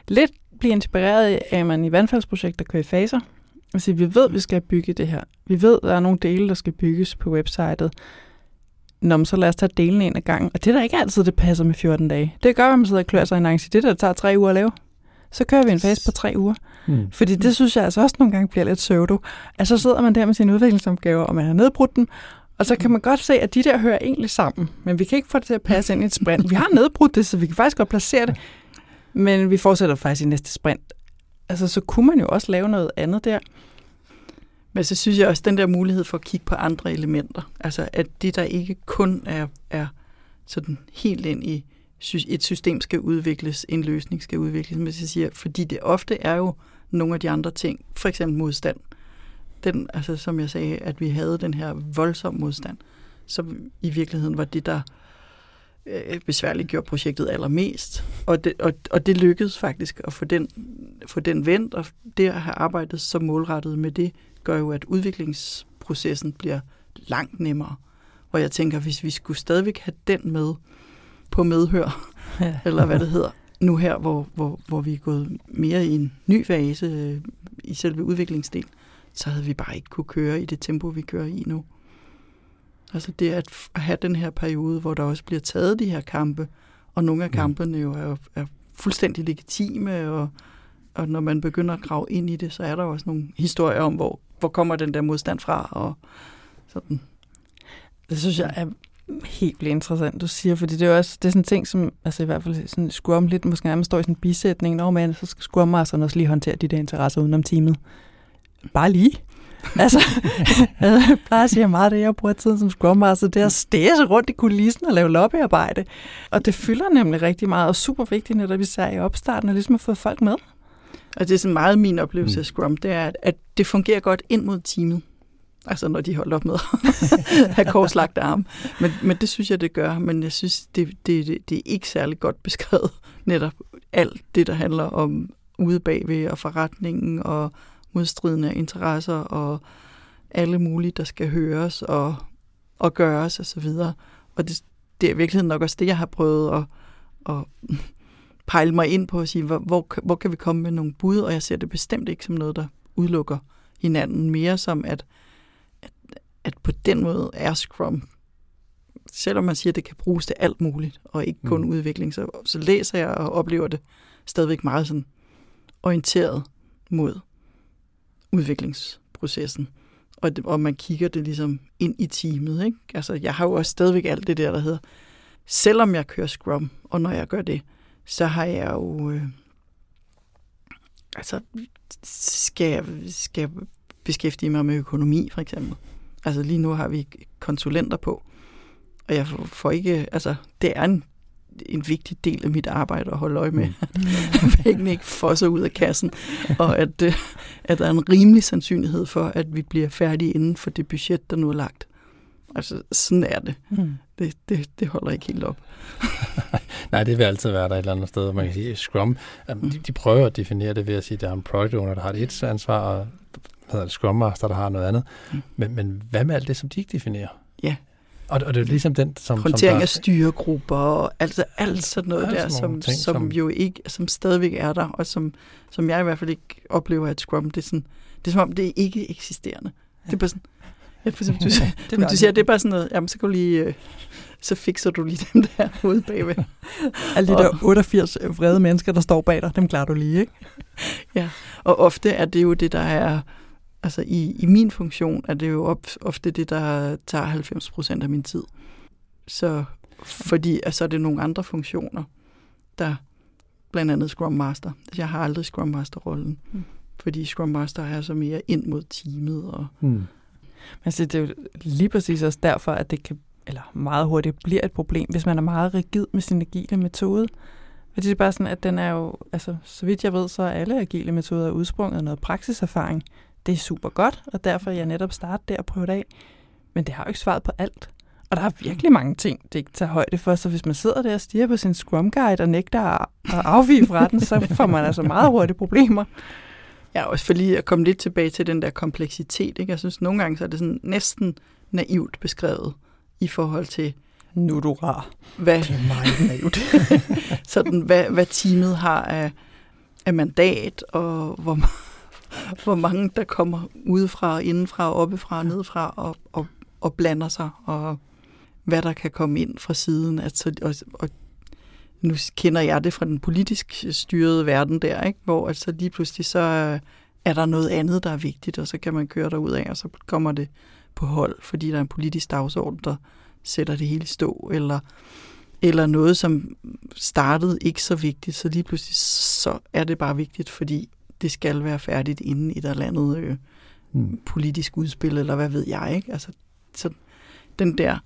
lidt blive inspireret af, at man i vandfaldsprojekter kører i faser. Altså, vi ved, at vi skal bygge det her. Vi ved, at der er nogle dele, der skal bygges på websitet. Nå, men så lad os tage delen en af gangen. Og det er da ikke altid, det passer med 14 dage. Det gør, at man sidder og klør sig i Nancy. Det der tager tre uger at lave. Så kører vi en fase på tre uger. Mm. Fordi det synes jeg altså også nogle gange bliver lidt pseudo. Altså så sidder man der med sine udviklingsopgaver, og man har nedbrudt dem, og så kan man godt se, at de der hører egentlig sammen. Men vi kan ikke få det til at passe ind i et sprint. Vi har nedbrudt det, så vi kan faktisk godt placere det. Men vi fortsætter faktisk i næste sprint. Altså så kunne man jo også lave noget andet der. Men så synes jeg også, den der mulighed for at kigge på andre elementer, altså at det der ikke kun er, er sådan helt ind i et system skal udvikles, en løsning skal udvikles, men jeg siger, fordi det ofte er jo nogle af de andre ting, for eksempel modstand. Den, altså som jeg sagde, at vi havde den her voldsom modstand, som i virkeligheden var det, der øh, besværligt gjorde projektet allermest. Og det, og, og det lykkedes faktisk at få den, få den vendt, og det at have arbejdet så målrettet med det, gør jo, at udviklingsprocessen bliver langt nemmere. Og jeg tænker, hvis vi skulle stadigvæk have den med på medhør, ja. eller hvad det hedder, nu her, hvor, hvor, hvor vi er gået mere i en ny fase øh, i selve udviklingsdelen, så havde vi bare ikke kunne køre i det tempo, vi kører i nu. Altså det at have den her periode, hvor der også bliver taget de her kampe, og nogle af mm. kampene jo er, er fuldstændig legitime, og, og når man begynder at grave ind i det, så er der også nogle historier om, hvor hvor kommer den der modstand fra, og sådan. Det synes jeg er helt vildt interessant, du siger, fordi det er også det er sådan en ting, som altså i hvert fald sådan, Squam lidt måske nærmest står i sådan en bisætning, når man så skal Squam Masteren også lige håndtere de der interesser udenom teamet. Bare lige. altså, jeg plejer at sige meget det, jeg bruger tiden som Scrum Master, det er at stæse rundt i kulissen og lave lobbyarbejde. Og det fylder nemlig rigtig meget, og super vigtigt, når vi ser i opstarten, og ligesom at få folk med. Og det er sådan meget min oplevelse mm. af Scrum, det er, at det fungerer godt ind mod teamet. Altså når de holdt op med at have korslagt arm. Men, men det synes jeg, det gør. Men jeg synes, det, det, det, det er ikke særlig godt beskrevet. Netop alt det, der handler om ude bagved og forretningen og modstridende interesser og alle mulige, der skal høres og, og gøres osv. Og, så videre. og det, det er i virkeligheden nok også det, jeg har prøvet at, at pejle mig ind på og sige, hvor, hvor, hvor kan vi komme med nogle bud, og jeg ser det bestemt ikke som noget, der udelukker hinanden, mere som at, at, på den måde er Scrum, selvom man siger, at det kan bruges til alt muligt, og ikke kun mm. udvikling, så, så læser jeg og oplever det stadigvæk meget sådan orienteret mod udviklingsprocessen. Og, det, og man kigger det ligesom ind i teamet. Ikke? Altså, jeg har jo også stadigvæk alt det der, der hedder, selvom jeg kører Scrum, og når jeg gør det, så har jeg jo... Øh, altså, skal jeg, skal jeg beskæftige mig med økonomi, for eksempel. Altså lige nu har vi konsulenter på, og jeg får ikke... Altså, det er en, en vigtig del af mit arbejde at holde øje med, mm. at pengene ikke fosser ud af kassen, og at, øh, at der er en rimelig sandsynlighed for, at vi bliver færdige inden for det budget, der nu er lagt. Altså, sådan er det. Mm. Det, det, det holder ikke helt op. Nej, det vil altid være der et eller andet sted. Man kan sige, Scrum, mm. de, de prøver at definere det ved at sige, at der er en product owner, der har et ansvar, og hedder det, Scrum Master, der har noget andet. Mm. Men, men hvad med alt det, som de ikke definerer? Ja. Og, og det er ligesom den, som... Håndtering som der, af styregrupper og altså alt sådan noget der, som, ting, som, som, jo ikke, som stadigvæk er der, og som, som jeg i hvert fald ikke oplever, at Scrum, det er, sådan, det er som om, det er ikke eksisterende. Ja. Det er bare sådan, Ja, for eksempel, du, ja, det du siger, det er bare sådan noget, jamen så kan du lige, øh, så fikser du lige dem der ude bagved. Alle de der 88 vrede mennesker, der står bag dig, dem klarer du lige, ikke? ja, og ofte er det jo det, der er, altså i, i min funktion, er det jo op, ofte det, der tager 90 procent af min tid. Så fordi altså, er det nogle andre funktioner, der blandt andet Scrum Master. Jeg har aldrig Scrum Master-rollen, mm. fordi Scrum Master er så mere ind mod teamet og... Mm men så det er jo lige præcis også derfor, at det kan, eller meget hurtigt bliver et problem, hvis man er meget rigid med sin agile metode. Fordi det er bare sådan, at den er jo, altså så vidt jeg ved, så er alle agile metoder udsprunget af noget praksiserfaring. Det er super godt, og derfor er jeg netop startet der og prøvet af. Men det har jo ikke svaret på alt. Og der er virkelig mange ting, det ikke tager højde for. Så hvis man sidder der og stiger på sin Scrum Guide og nægter at afvige fra den, så får man altså meget hurtigt problemer. Ja, også for lige at komme lidt tilbage til den der kompleksitet. Ikke? Jeg synes, nogle gange så er det sådan næsten naivt beskrevet i forhold til... Nu er du rar. Hvad, det er meget naivt. sådan, hvad, hvad teamet har af, af mandat, og hvor, hvor mange der kommer udefra, indenfra, oppefra, nedefra og, og, og blander sig. Og, hvad der kan komme ind fra siden. Altså, og, og nu kender jeg det fra den politisk styrede verden der, ikke? hvor altså lige pludselig så er der noget andet, der er vigtigt, og så kan man køre derud af, og så kommer det på hold, fordi der er en politisk dagsorden, der sætter det hele i stå, eller, eller noget, som startede ikke så vigtigt, så lige pludselig så er det bare vigtigt, fordi det skal være færdigt inden et eller andet øh, mm. politisk udspil, eller hvad ved jeg, ikke? Altså, så den der,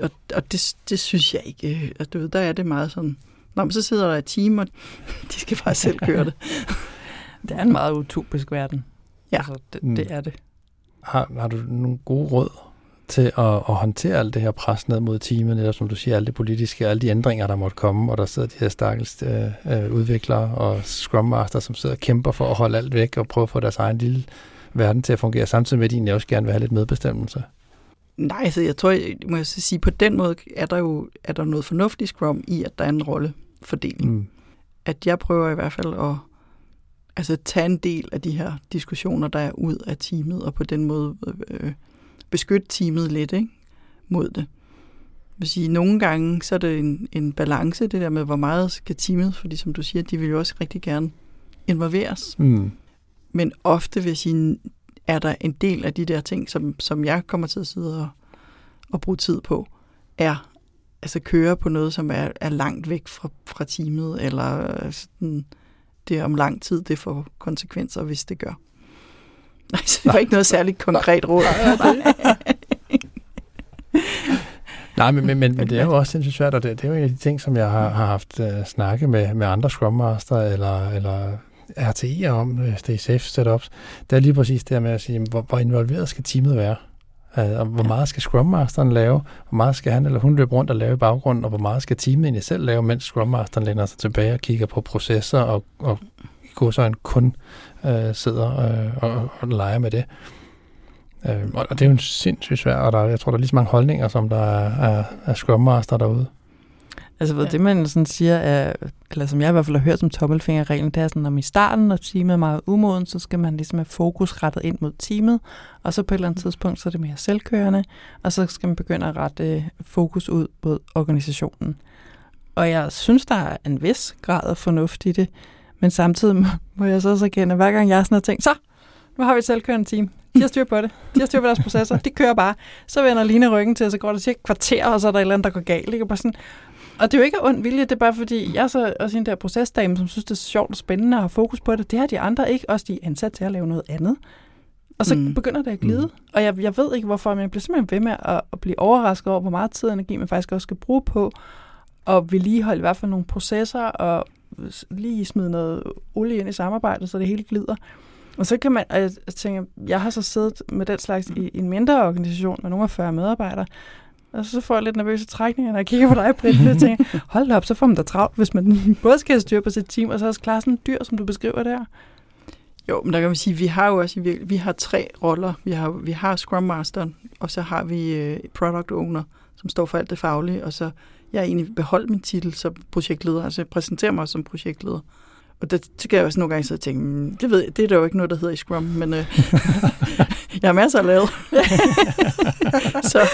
og, og det, det synes jeg ikke, øh, at du ved, der er det meget sådan, Nå, men så sidder der et team, og de skal bare selv køre det. det er en meget utopisk verden. Ja. Altså, det, mm. det er det. Har, har du nogle gode råd til at, at håndtere alt det her pres ned mod teamet, netop som du siger, alle de politiske, alle de ændringer, der måtte komme, og der sidder de her stakkels øh, øh, udviklere og Scrum Master, som sidder og kæmper for at holde alt væk og prøve at få deres egen lille verden til at fungere, samtidig med, at de egentlig også gerne vil have lidt medbestemmelse. Nej, så jeg tror, jeg må jeg sige, på den måde er der jo er der noget fornuftigt Scrum i, at der er en rollefordeling. Mm. At jeg prøver i hvert fald at altså, tage en del af de her diskussioner, der er ud af teamet, og på den måde øh, beskytte teamet lidt ikke? mod det. Jeg vil sige, nogle gange så er det en, en balance, det der med, hvor meget skal teamet, fordi som du siger, de vil jo også rigtig gerne involveres. Mm. Men ofte vil jeg sige, er der en del af de der ting, som, som jeg kommer til at sidde og, og bruge tid på, er altså køre på noget, som er, er langt væk fra, fra teamet, eller sådan, det om lang tid, det får konsekvenser, hvis det gør. Nej, så det var ikke noget særligt konkret råd. Nej, men, men, men, men det er jo også sindssygt svært, og det, det er jo en af de ting, som jeg har, har haft uh, snakke med, med andre Scrum Master eller, eller RTI'er om, er safe setups. Det er lige præcis det her med at sige, hvor, hvor involveret skal teamet være? Uh, og hvor meget skal Scrum Masteren lave? Hvor meget skal han eller hun løbe rundt og lave i baggrunden? Og hvor meget skal teamet egentlig selv lave, mens Scrum Masteren lænder sig tilbage og kigger på processer og, og går så en kun uh, sidder uh, og, og leger med det? Øh, og det er jo en sindssygt svær, og der, jeg tror, der er lige så mange holdninger, som der er, er, er Scrum Master derude. Altså, hvad ja. det man sådan siger, er, eller som jeg i hvert fald har hørt som tommelfingerreglen, det er sådan, at i starten, når teamet er meget umoden, så skal man ligesom have fokus rettet ind mod teamet, og så på et eller andet tidspunkt, så er det mere selvkørende, og så skal man begynde at rette fokus ud mod organisationen. Og jeg synes, der er en vis grad af fornuft i det, men samtidig må jeg så også erkende, at hver gang jeg sådan har tænkt, så, nu har vi et selvkørende team. De har styr på det. De har styr på deres processer. De kører bare. Så vender Line ryggen til, og så går til et kvarter, og så er der et eller andet, der går galt. Ikke? Og, bare sådan, og det er jo ikke af ond vilje, det er bare fordi, jeg er så også en der procesdame, som synes, det er sjovt og spændende at have fokus på det. Det har de andre ikke. Også de er ansat til at lave noget andet. Og så mm. begynder det at glide. Mm. Og jeg, jeg ved ikke hvorfor, men jeg bliver simpelthen ved med at, at blive overrasket over, hvor meget tid og energi man faktisk også skal bruge på at vedligeholde i hvert fald nogle processer og lige smide noget olie ind i samarbejdet, så det hele glider. Og så kan man, og jeg tænker, jeg har så siddet med den slags i, i en mindre organisation med nogle af 40 medarbejdere, og så får jeg lidt nervøse trækninger, når jeg kigger på dig, Britt, og tænker, hold da op, så får man da travlt, hvis man både skal have styr på sit team, og så også klare sådan en dyr, som du beskriver der. Jo, men der kan man sige, at vi har jo også vi har tre roller. Vi har, vi har Scrum Master, og så har vi øh, Product Owner, som står for alt det faglige, og så jeg har egentlig beholdt min titel som projektleder, altså jeg præsenterer mig som projektleder. Og der kan jeg også nogle gange så tænke, mm, det, ved jeg, det er der jo ikke noget, der hedder i Scrum, men øh, jeg har masser at lave. så,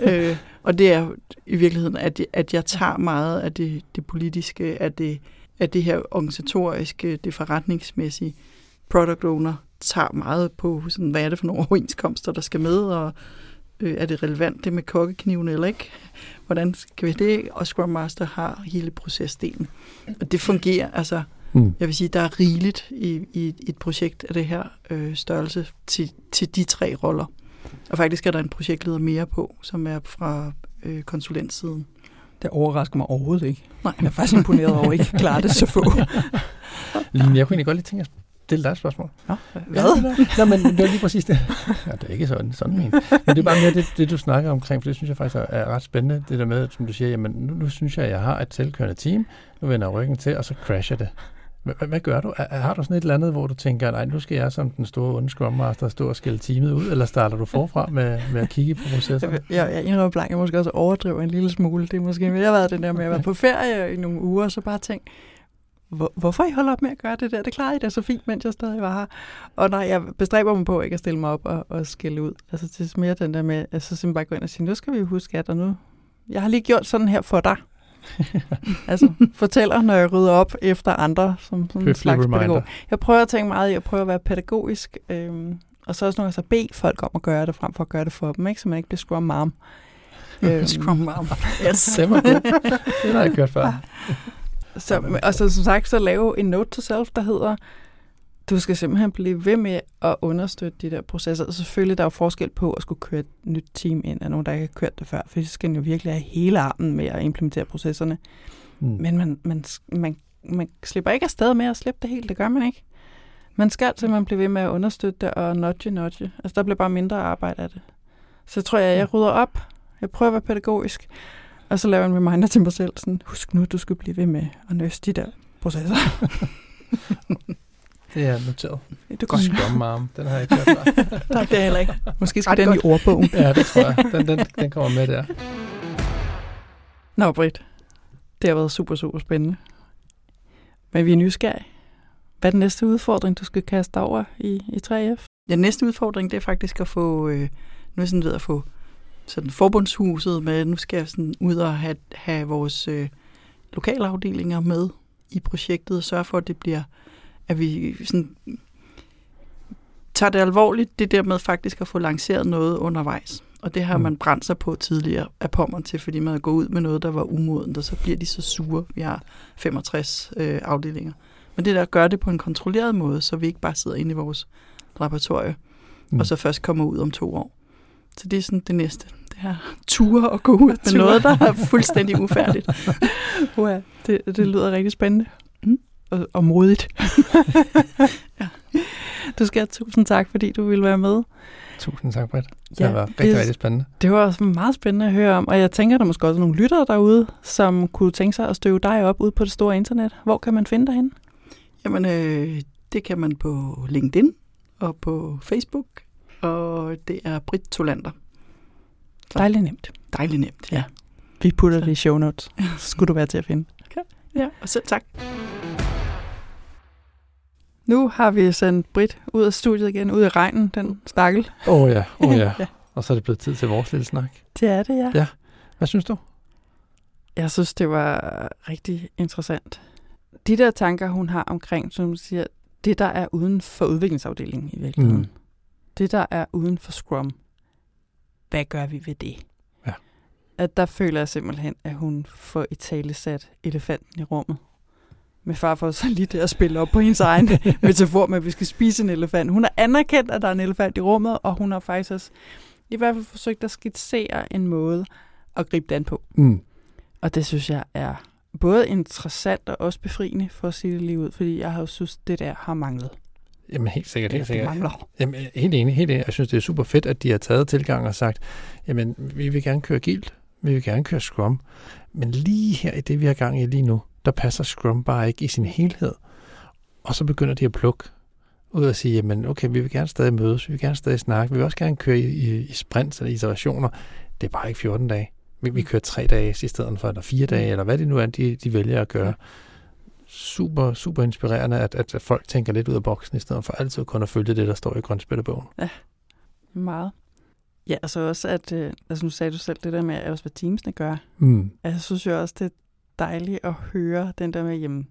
øh, og det er i virkeligheden, at, at jeg tager meget af det, det politiske, af det, af det her organisatoriske, det forretningsmæssige. Product owner tager meget på, sådan, hvad er det for nogle overenskomster, der skal med, og øh, er det relevant det med kokkekniven eller ikke? Hvordan skal vi det? Og Scrum Master har hele procesdelen. Og det fungerer, altså, mm. jeg vil sige, der er rigeligt i, i et projekt af det her øh, størrelse til, til de tre roller. Og faktisk er der en projektleder mere på, som er fra øh, konsulentsiden. Det overrasker mig overhovedet ikke. Nej. Jeg er faktisk imponeret over, at ikke klarer det så få. Line, jeg kunne egentlig godt lige tænke at stille dig et spørgsmål. Ja, hvad? Nå, men det er lige præcis det. Ja, det er ikke sådan, sådan men. men det er bare mere det, det, du snakker omkring, for det synes jeg faktisk er, ret spændende, det der med, som du siger, jamen nu, nu synes jeg, at jeg har et selvkørende team, nu vender jeg ryggen til, og så crasher det. Hvad, hvad gør du? Har du sådan et eller andet, hvor du tænker, nej, nu skal jeg som den store onde Scrum Master stå og skælde teamet ud, eller starter du forfra med, med at kigge på processen? Jeg, jeg, jeg indrømmer blank, jeg måske også overdriver en lille smule. Det er måske mere været den der med at være på ferie i nogle uger, og så bare tænke, hvor, hvorfor I holder op med at gøre det der? Det klarede I da så fint, mens jeg stadig var her. Og nej, jeg bestræber mig på ikke at stille mig op og, og skille ud. Altså det er mere den der med, altså simpelthen bare gå ind og sige, nu skal vi huske, at der nu, jeg har lige gjort sådan her for dig. altså fortæller, når jeg rydder op efter andre, som, som en slags reminder. pædagog. Jeg prøver at tænke meget i at prøve at være pædagogisk, øhm, og så også nogle gange så bede folk om at gøre det, frem for at gøre det for dem, ikke? så man ikke bliver scrum mom. Øhm, Scrum mom. Yes. Det har jeg ikke hørt før. Så, og så som sagt, så lave en note to self, der hedder, du skal simpelthen blive ved med at understøtte de der processer. Og selvfølgelig der er jo forskel på at skulle køre et nyt team ind af nogen, der ikke har kørt det før, for så skal den jo virkelig have hele armen med at implementere processerne. Mm. Men man, man, man, man slipper ikke afsted med at slippe det helt, det gør man ikke. Man skal simpelthen blive ved med at understøtte det og nudge, nudge. Altså der bliver bare mindre arbejde af det. Så tror jeg, jeg rydder op. Jeg prøver at være pædagogisk. Og så laver jeg en reminder til mig selv. Sådan, Husk nu, du skal blive ved med at nøse de der processer. Det er noteret. Det er godt. Mom. Den har jeg ikke hørt før. Nej, det er heller ikke. Måske skal Ret den godt. i ordbogen. Ja, det tror jeg. Den, den, den kommer med der. Nå, Britt. Det har været super, super spændende. Men vi er nysgerrige. Hvad er den næste udfordring, du skal kaste over i, i 3F? Ja, næste udfordring, det er faktisk at få, øh, nu er sådan ved at få sådan forbundshuset med, nu skal jeg sådan ud og have, have vores øh, lokalafdelinger med i projektet, og sørge for, at det bliver, at vi sådan tager det alvorligt, det der med faktisk at få lanceret noget undervejs. Og det har Mm. man brændt sig på tidligere af pommeren til, fordi man er gået ud med noget, der var umodent, og så bliver de så sure. Vi har 65 øh, afdelinger. Men det der gør det på en kontrolleret måde, så vi ikke bare sidder inde i vores laboratorie, Mm. mm. og så først kommer ud om to år. Så det er sådan det næste. Det her ture og gå ud med noget, der er fuldstændig ufærdigt. Uha, det, det lyder rigtig spændende. Mm. Og, og modigt. Ja. Du skal have tusind tak, fordi du ville være med. Tusind tak, Britt. Det Ja, været rigtig, det- rigtig spændende. Det var også meget spændende at høre om, og jeg tænker, der er måske også nogle lyttere derude, som kunne tænke sig at støve dig op ude på det store internet. Hvor kan man finde dig henne? Jamen, øh, det kan man på LinkedIn og på Facebook, og det er Britt Tolander. Så. Dejligt nemt. Dejligt nemt, ja. Vi putter Så. det i show notes. Så skulle du være til at finde. ja. Og selv tak. Nu har vi sendt Britt ud af studiet igen, ud i regnen, den stakkel. Åh oh, ja, åh oh, ja. ja. Og så er det blevet tid til vores lille snak. Det er det, ja. Ja. Hvad synes du? Jeg synes, det var rigtig interessant. De der tanker, hun har omkring, som hun siger, det der er uden for udviklingsafdelingen i virkeligheden. Mm. Det der er uden for Scrum. Hvad gør vi ved det? Ja. At der føler jeg simpelthen, at hun får i tale sat elefanten i rummet. Med far for så lige det at spille op på hendes egen metafor med, at vi skal spise en elefant. Hun har anerkendt, at der er en elefant i rummet, og hun har faktisk også i hvert fald forsøgt at skitsere en måde at gribe den på. Mm. Og det synes jeg er både interessant og også befriende, for at sige det lige ud, fordi jeg har jo synes, det der har manglet. Jamen helt sikkert, helt det sikkert. mangler. Jamen, helt enig, helt enig. Jeg synes, det er super fedt, at de har taget tilgang og sagt, jamen, vi vil gerne køre agilt, vi vil gerne køre Scrum, men lige her i det, vi har gang i lige nu, der passer Scrum bare ikke i sin helhed. Og så begynder de at plukke ud og sige, jamen okay, vi vil gerne stadig mødes, vi vil gerne stadig snakke, vi vil også gerne køre i, i, i sprints eller iterationer. Det er bare ikke 14 dage. Vi, vi kører tre dage i stedet for, eller fire dage, eller hvad det nu er, de, de vælger at gøre. Super, super inspirerende, at, at, folk tænker lidt ud af boksen, i stedet for altid kun at følge det, der står i grønspættebogen. Meget. Ja, altså også, at, øh, altså nu sagde du selv det der med, at også hvad teamsene gør. Mm. Altså, jeg synes jo også, det er dejligt at høre den der med, jamen,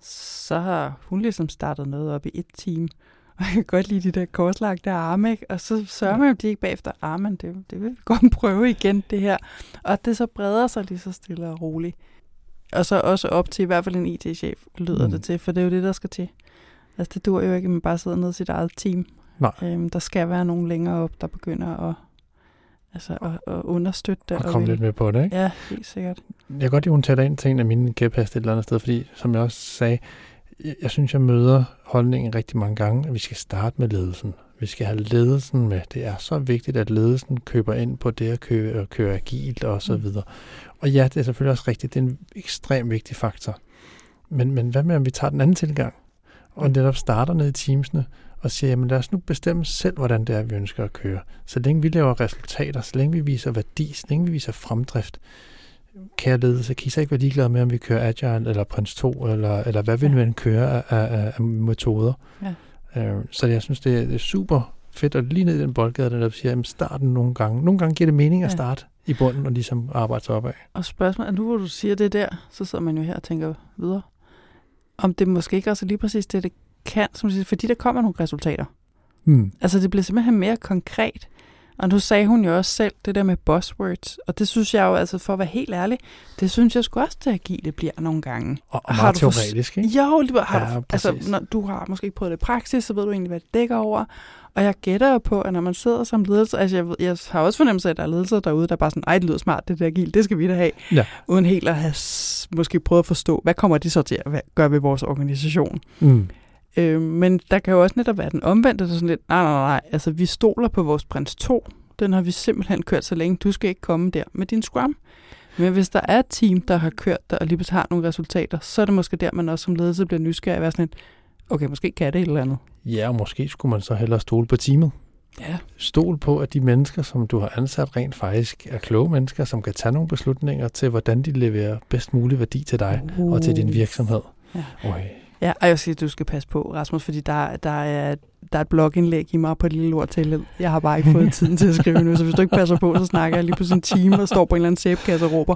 så har hun ligesom startet noget op i et team. Og jeg kan godt lide de der korslagte arme, ikke? Og så sørger man jo, de ikke bagefter, ah, men det, det vil vi godt prøve igen, det her. Og det så breder sig lige så stille og roligt. Og så også op til i hvert fald en IT-chef, lyder Mm. det til, for det er jo det, der skal til. Altså, det dur jo ikke, at man bare sidder nede i sit eget team. Nej. Øhm, der skal være nogen længere op, der begynder at, altså, at, at understøtte det. Og komme vil- lidt med på det, ikke? Ja, helt sikkert. Jeg kan godt at hun tager ind til en af mine kæpheste et eller andet sted, fordi, som jeg også sagde, jeg, jeg synes, jeg møder holdningen rigtig mange gange, at vi skal starte med ledelsen. Vi skal have ledelsen med. Det er så vigtigt, at ledelsen køber ind på det at køre, at køre agilt og så Mm. videre. Og ja, det er selvfølgelig også rigtigt. Det er en ekstremt vigtig faktor. Men, men hvad med, om vi tager den anden tilgang? Og netop starter ned i teamsene og siger, jamen lad os nu bestemme selv, hvordan det er, vi ønsker at køre. Så længe vi laver resultater, så længe vi viser værdi, så længe vi viser fremdrift, kære ledelse, kan I så ikke være ligeglade med, om vi kører Agile eller Prince 2, eller, eller hvad vi nu end kører af, af, af metoder. Ja. Øh, så jeg synes, det er, det er super fedt, og lige ned i den boldgade, der siger, at starten nogle gange. Nogle gange giver det mening at starte ja. i bunden og ligesom arbejde sig opad. Og spørgsmålet, nu hvor du siger det der, så sidder man jo her og tænker videre. Om det måske ikke også er lige præcis det, det kan, som siger, fordi der kommer nogle resultater. Mm. Altså det bliver simpelthen mere konkret. Og nu sagde hun jo også selv det der med buzzwords, og det synes jeg jo, altså for at være helt ærlig, det synes jeg sgu også, det agile bliver nogle gange. Og, og meget teoretisk, ikke? Jo, det har ja, du, altså, når du har måske ikke prøvet det i praksis, så ved du egentlig, hvad det dækker over. Og jeg gætter jo på, at når man sidder som ledelse, altså jeg, jeg har også fornemmelse af, at der er ledelser derude, der er bare sådan, ej, det lyder smart, det der agile, det skal vi da have. Ja. Uden helt at have måske prøvet at forstå, hvad kommer de så til at gøre ved vores organisation. Mm. Øh, men der kan jo også netop være den omvendte, der sådan lidt, nej, nej, nej, altså vi stoler på vores prins 2, den har vi simpelthen kørt så længe, du skal ikke komme der med din Scrum. Men hvis der er et team, der har kørt der, og lige har nogle resultater, så er det måske der, man også som ledelse bliver nysgerrig og være sådan lidt, okay, måske kan det et eller andet. Ja, og måske skulle man så hellere stole på teamet. Ja. Stol på, at de mennesker, som du har ansat rent faktisk, er kloge mennesker, som kan tage nogle beslutninger til, hvordan de leverer bedst mulig værdi til dig uh. og til din virksomhed. Ja. Okay. Ja, og jeg siger, at du skal passe på, Rasmus, fordi der, der, er, der er et blogindlæg i mig på et lille ord til. Jeg har bare ikke fået tiden til at skrive nu, så hvis du ikke passer på, så snakker jeg lige på sådan en time og står på en eller anden sæbkasse og råber.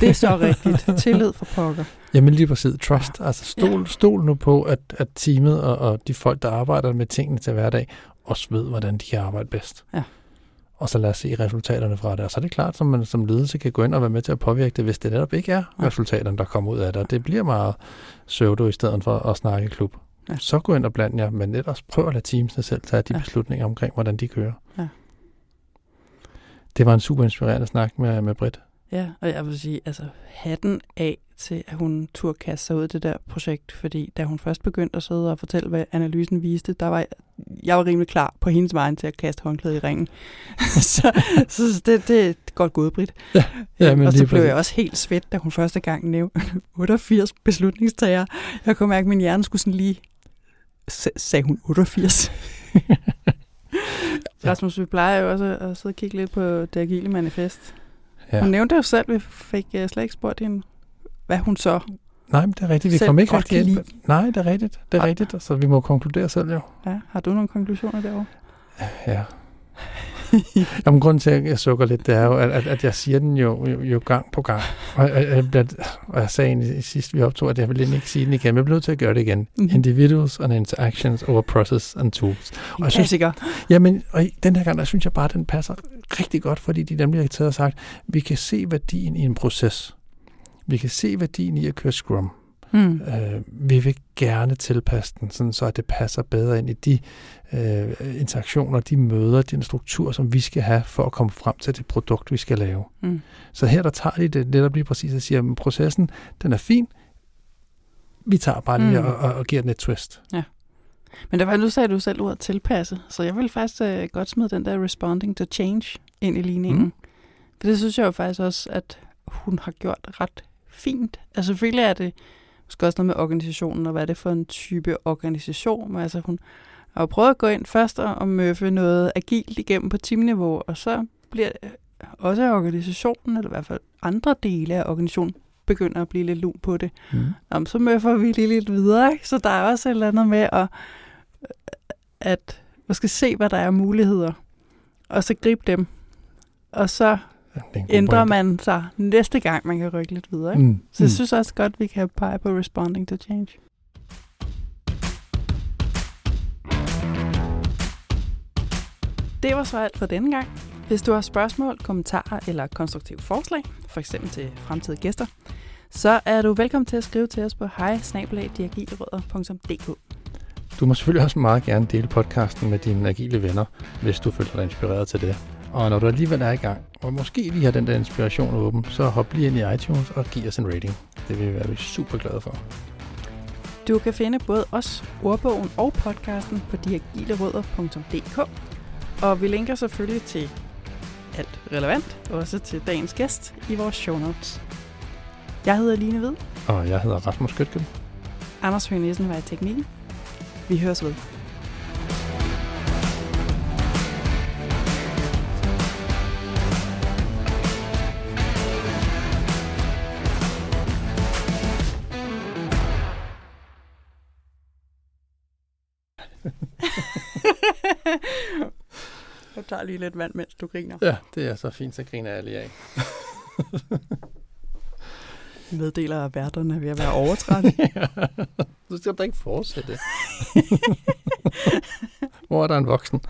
Det er så rigtigt. Tillid for pokker. Jamen lige præcis. Trust. Altså stol, ja. stol nu på, at, at teamet og, og de folk, der arbejder med tingene til hverdag, også ved, hvordan de kan arbejde bedst. Ja og så lad os se resultaterne fra det. Og så er det klart, at man som ledelse kan gå ind og være med til at påvirke det, hvis det netop ikke er resultaterne, der kommer ud af det. Det bliver meget pseudo i stedet for at snakke klub. Ja. Så gå ind og bland jer, men ellers prøv at lade teamsene selv tage de ja. beslutninger omkring, hvordan de kører. Ja. Det var en super inspirerende snak med, med Britt. Ja, og jeg vil sige, altså hatten af til, at hun turde kaste sig ud i det der projekt, fordi da hun først begyndte at sidde og fortælle, hvad analysen viste, der var jeg var rimelig klar på hendes vejen til at kaste håndklædet i ringen. så så det, det er godt gået, Britt. Ja, ja, men og så blev jeg også helt svedt, da hun første gang nævnte 88 beslutningstager. Jeg kunne mærke, at min hjerne skulle sådan lige... Sagde hun 88? Rasmus, vi plejer jo også at sidde og kigge lidt på det agile manifest. Ja. Hun nævnte jo selv, vi fik uh, slet ikke spurgt hende, hvad hun så Nej, men det er rigtigt. Vi kommer ikke rigtig ind. Nej, det er rigtigt. Det er ja. rigtigt. Så vi må konkludere selv jo. Ja. Har du nogle konklusioner derovre? Ja. Jamen, grunden til, at jeg sukker lidt, det er jo, at, at jeg siger den jo, jo, jo gang på gang. Og, og, jeg, og jeg sagde egentlig sidst, vi optog, at jeg vil ikke sige den igen, men jeg bliver nødt til at gøre det igen. Mm-hmm. Individuals and interactions over process and tools. Og jeg synes, jamen, og den her gang, der synes jeg bare, at den passer rigtig godt, fordi de nemlig har taget og sagt, vi kan se værdien i en proces. Vi kan se værdien i at køre Scrum. Mm. Øh, vi vil gerne tilpasse den, sådan så at det passer bedre ind i de øh, interaktioner, de møder, den struktur, som vi skal have for at komme frem til det produkt, vi skal lave. Mm. Så her der tager de det netop lige præcis og siger, at processen, den er fin, vi tager bare lige mm. og, og, og giver den et twist. Ja. Men der var, nu sagde du selv ordet tilpasse, så jeg vil faktisk uh, godt smide den der responding to change ind i ligningen. Mm. For det synes jeg jo faktisk også, at hun har gjort ret fint. Altså selvfølgelig er det måske også noget med organisationen, og hvad er det for en type organisation. Men altså hun har prøvet at gå ind først og møffe noget agilt igennem på teamniveau, og så bliver også organisationen, eller i hvert fald andre dele af organisationen, begynder at blive lidt lun på det. Mm. Om, så møffer vi lige lidt videre, ikke? så der er også et eller andet med at, at måske se, hvad der er muligheder, og så gribe dem. Og så ændrer point. man sig næste gang, man kan rykke lidt videre. Ikke? Mm. Så jeg mm. synes også godt, vi kan pege på responding to change. Det var så alt for denne gang. Hvis du har spørgsmål, kommentarer eller konstruktive forslag, for eksempel til fremtidige gæster, så er du velkommen til at skrive til os på hej Du må selvfølgelig også meget gerne dele podcasten med dine agile venner, hvis du føler dig inspireret til det. Og når du alligevel er i gang, og måske lige har den der inspiration åben, så hop lige ind i iTunes og giv os en rating. Det vil vi være super glade for. Du kan finde både os, ordbogen og podcasten på diagilerødder.dk. Og vi linker selvfølgelig til alt relevant, også til dagens gæst i vores show notes. Jeg hedder Line Hvid. Og jeg hedder Rasmus Gøtgen. Anders Høgh Nielsen var i teknikken. Vi høres ved. Jeg tager lige lidt vand, mens du griner. Ja, det er så fint, så griner jeg lige af. Meddeler at værterne ved at være overtrætte. Du skal da ikke fortsætte. Hvor er der en voksen?